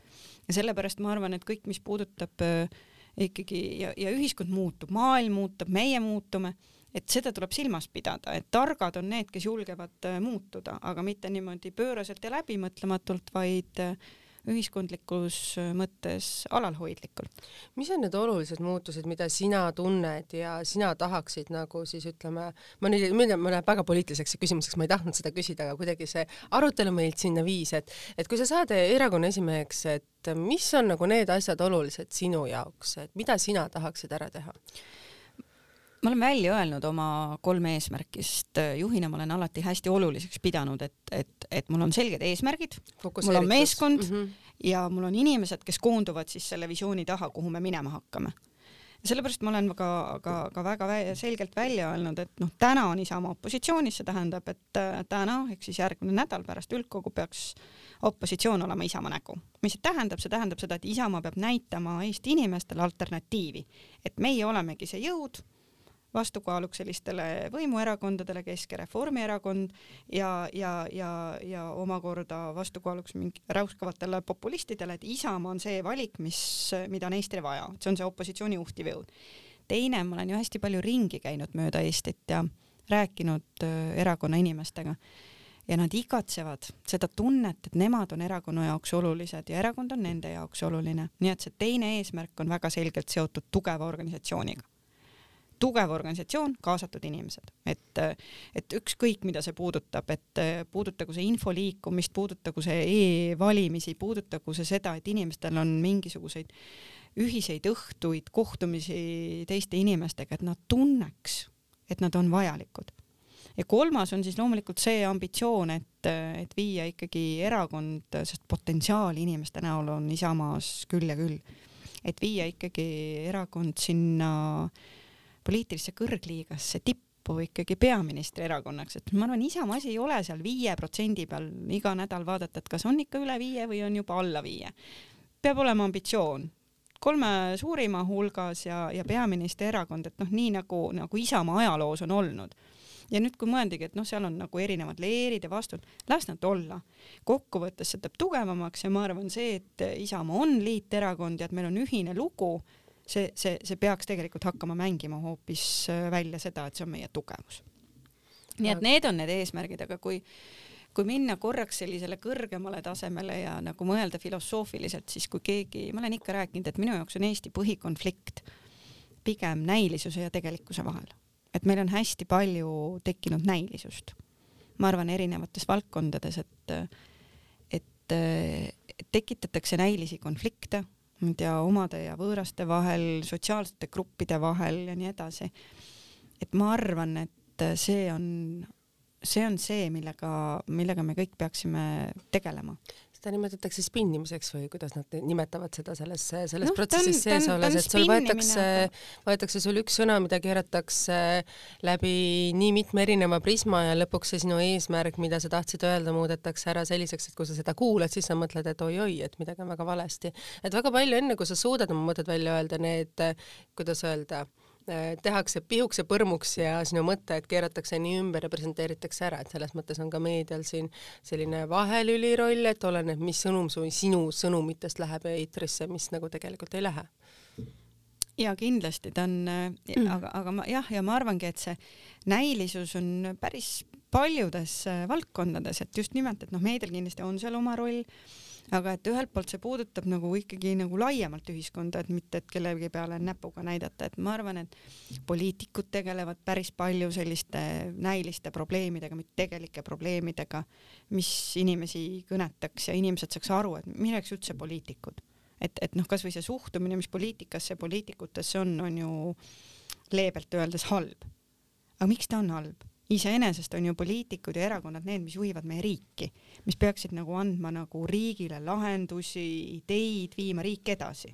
ja sellepärast ma arvan, et kõik, mis puudutab äh, ikkagi ja, ja ühiskond muutub, maailm muutub, meie muutume, et seda tuleb silmas pidada, et targad on need, kes julgevad äh, muutuda, aga mitte niimoodi pööraselt ja läbimõtlematult, vaid äh, ühiskondlikus äh, mõttes alalhoidlikult. mis on need olulised muutused, mida sina tunned ja sina tahaksid nagu siis ütleme, ma nüüd, nüüd ma läheb väga poliitiliseks küsimuseks, ma ei tahtnud seda küsida, aga kuidagi see arutelu meilt sinna viis, et et kui sa saad erakonna esimeheks, et mis on nagu need asjad olulised sinu jaoks, et mida sina tahaksid ära teha? Ma olen välja öelnud oma kolm eesmärki, sest juhina ma olen alati hästi oluliseks pidanud, et, et, et mul on selged eesmärgid, mul on meeskond mm -hmm. ja mul on inimesed, kes koonduvad siis selle visiooni taha, kuhu me minema hakkame sellepärast ma olen ka, ka, ka väga vä selgelt välja öelnud, et noh, täna on Isamaa opositsioonis, see tähendab, et äh, täna ehk siis järgmine nädal pärast üldkogu peaks opositsioon olema Isamaa nägu. mis see tähendab, see tähendab seda, et Isamaa peab näitama Eesti inimestele alternatiivi, et meie olemegi see jõud vastukaaluks sellistele võimuerakondadele, Kesk- ja Reformierakond ja, ja, ja, ja omakorda vastukaaluks mingi räuskavatele populistidele, et Isamaa on see valik, mis, mida on Eestile vaja, see on see opositsiooni juhtiv jõud. teine, ma olen ju hästi palju ringi käinud mööda Eestit ja rääkinud äh, erakonna inimestega ja nad igatsevad seda tunnet, et nemad on erakonna jaoks olulised ja erakond on nende jaoks oluline, nii et see teine eesmärk on väga selgelt seotud tugeva organisatsiooniga tugev organisatsioon, kaasatud inimesed, et, et ükskõik, mida see puudutab, et puudutagu see info liikumist, puudutagu see e-valimisi, puudutagu see seda, et inimestel on mingisuguseid ühiseid õhtuid, kohtumisi teiste inimestega, et nad tunneks, et nad on vajalikud. ja kolmas on siis loomulikult see ambitsioon, et, et viia ikkagi erakond, sest potentsiaali inimeste näol on Isamaas küll ja küll, et viia ikkagi erakond sinna äh, poliitilisse kõrgliigasse tippu ikkagi peaministri erakonnaks, et ma arvan, Isamaa asi ei ole seal viie protsendi peal iga nädal vaadata, et kas on ikka üle viie või on juba alla viie. peab olema ambitsioon kolme suurima hulgas ja, ja peaministri erakond, et noh, nii nagu, nagu Isamaa ajaloos on olnud ja nüüd, kui mõeldagi, et noh, seal on nagu erinevad leerid ja vastud, las nad olla. kokkuvõttes see teeb tugevamaks ja ma arvan, see, et Isamaa on liiterakond ja et meil on ühine lugu, see, see, see peaks tegelikult hakkama mängima hoopis äh, välja seda, et see on meie tugevus. nii et need on need eesmärgid, aga kui kui minna korraks sellisele kõrgemale tasemele ja nagu mõelda filosoofiliselt, siis kui keegi, ma olen ikka rääkinud, et minu jaoks on Eesti põhikonflikt pigem näilisuse ja tegelikkuse vahel. et meil on hästi palju tekkinud näilisust. ma arvan, erinevates valdkondades, et, et tekitatakse näilisi konflikte, ma ei tea, omade ja võõraste vahel, sotsiaalsete gruppide vahel ja nii edasi. et ma arvan, et see on, see on see, millega, millega me kõik peaksime tegelema seda nimetatakse spinnimiseks või kuidas nad nimetavad seda selles, selles no, protsessis sees olles, et sul võetakse, võetakse sul üks sõna, mida keeratakse läbi nii mitme erineva prisma ja lõpuks see sinu eesmärk, mida sa tahtsid öelda, muudetakse ära selliseks, et kui sa seda kuulad, siis sa mõtled, et oi-oi, et midagi on väga valesti. et väga palju enne, kui sa suudad oma mõtted välja öelda, need, kuidas öelda tehakse pihuks ja põrmuks ja sinu mõtted keeratakse nii ümber ja presenteeritakse ära, et selles mõttes on ka meedial siin selline vahelüli roll, et oleneb, mis sõnum su, sinu sõnumitest läheb eetrisse, mis nagu tegelikult ei lähe ja kindlasti ta on mm., aga, aga ma jah, ja ma arvangi, et see näilisus on päris paljudes äh, valdkondades, et just nimelt, et noh, meedial kindlasti on seal oma roll aga et ühelt poolt see puudutab nagu ikkagi nagu laiemalt ühiskonda, et mitte, et kellegi peale näpuga näidata, et ma arvan, et poliitikud tegelevad päris palju selliste näiliste probleemidega, mitte tegelike probleemidega, mis inimesi kõnetaks ja inimesed saaks aru, et milleks üldse poliitikud. et, et noh, kasvõi see suhtumine, mis poliitikasse, poliitikutesse on, on ju leebelt öeldes halb. aga miks ta on halb? Iseenesest on ju poliitikud ja erakonnad need, mis juhivad meie riiki, mis peaksid nagu andma nagu riigile lahendusi, ideid, viima riiki edasi.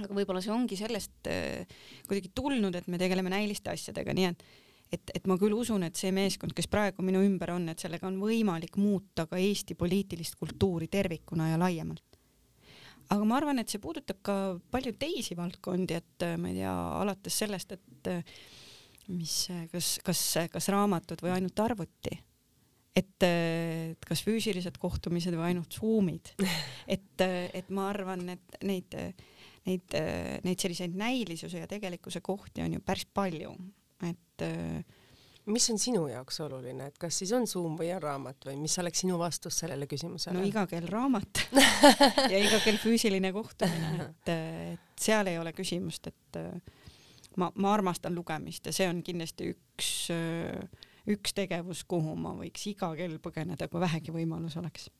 aga võib-olla see ongi sellest äh, kuidagi tulnud, et me tegeleme näiliste asjadega, nii et et, et ma küll usun, et see meeskond, kes praegu minu ümber on, et sellega on võimalik muuta ka Eesti poliitilist kultuuri tervikuna ja laiemalt. aga ma arvan, et see puudutab ka palju teisi valdkondi, et ma ei tea, alates sellest, et mis, kas, kas, kas raamatud või ainult arvuti? et, et kas füüsilised kohtumised või ainult Zoomid, <laughs> et, et ma arvan, et neid, neid, neid selliseid näilisuse ja tegelikkuse kohti on ju päris palju, et mis on sinu jaoks oluline, et kas siis on Zoom või on raamat või mis oleks sinu vastus sellele küsimusele? no iga kell raamat <laughs> ja iga kell füüsiline kohtumine, et, et seal ei ole küsimust, et ma, ma armastan lugemist ja see on kindlasti üks, üks tegevus, kuhu ma võiks iga kell põgeneda, kui vähegi võimalus oleks.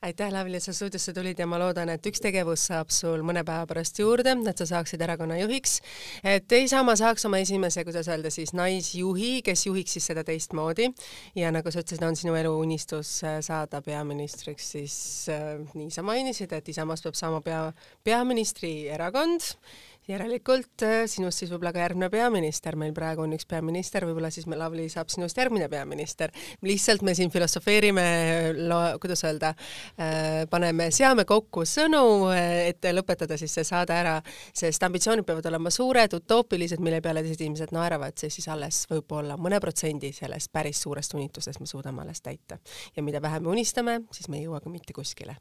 Aitäh, Lavly, et sa stuudiosse tulid ja ma loodan, et üks tegevus saab sul mõne päeva pärast juurde, et sa saaksid erakonna juhiks. et Isamaa saaks oma esimese, kuidas öelda siis, naisjuhi, kes juhiks siis seda teistmoodi. Ja nagu sa ütlesid, on sinu elu unistus äh, saada peaministriks, siis äh, nii sa mainisid, et Isamaast peab saama pea, peaministri erakond järelikult äh, sinust siis võib-olla ka järgmine peaminister, meil praegu on üks peaminister, võib-olla siis Lavly saab sinust järgmine peaminister. lihtsalt me siin filosofeerime, kuidas öelda, äh, paneme, seame kokku sõnu, äh, et lõpetada siis see saade ära, sest ambitsioonid peavad olema suured, utoopilised, mille peale teised inimesed naeravad, see siis alles võib-olla mõne protsendi sellest päris suurest unitusest me suudame alles täita. ja mida vähem me unistame, siis me ei jõua ka mitte kuskile.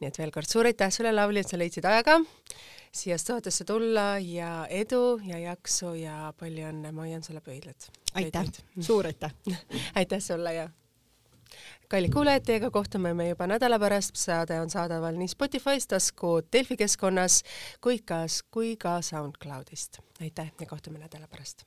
nii et veel kord suur aitäh sulle, Lavly, et sa leidsid aega siia saatesse tulla ja edu ja jaksu ja palju õnne, ma hoian sulle pöidlad. aitäh, suur aitäh <laughs> aitäh sulle ja kallid kuulajad, teiega kohtume me juba nädala pärast, saade on saadaval nii Spotify's, tasku Delfi keskkonnas kui ka, kui ka SoundCloudist. aitäh ja kohtume nädala pärast.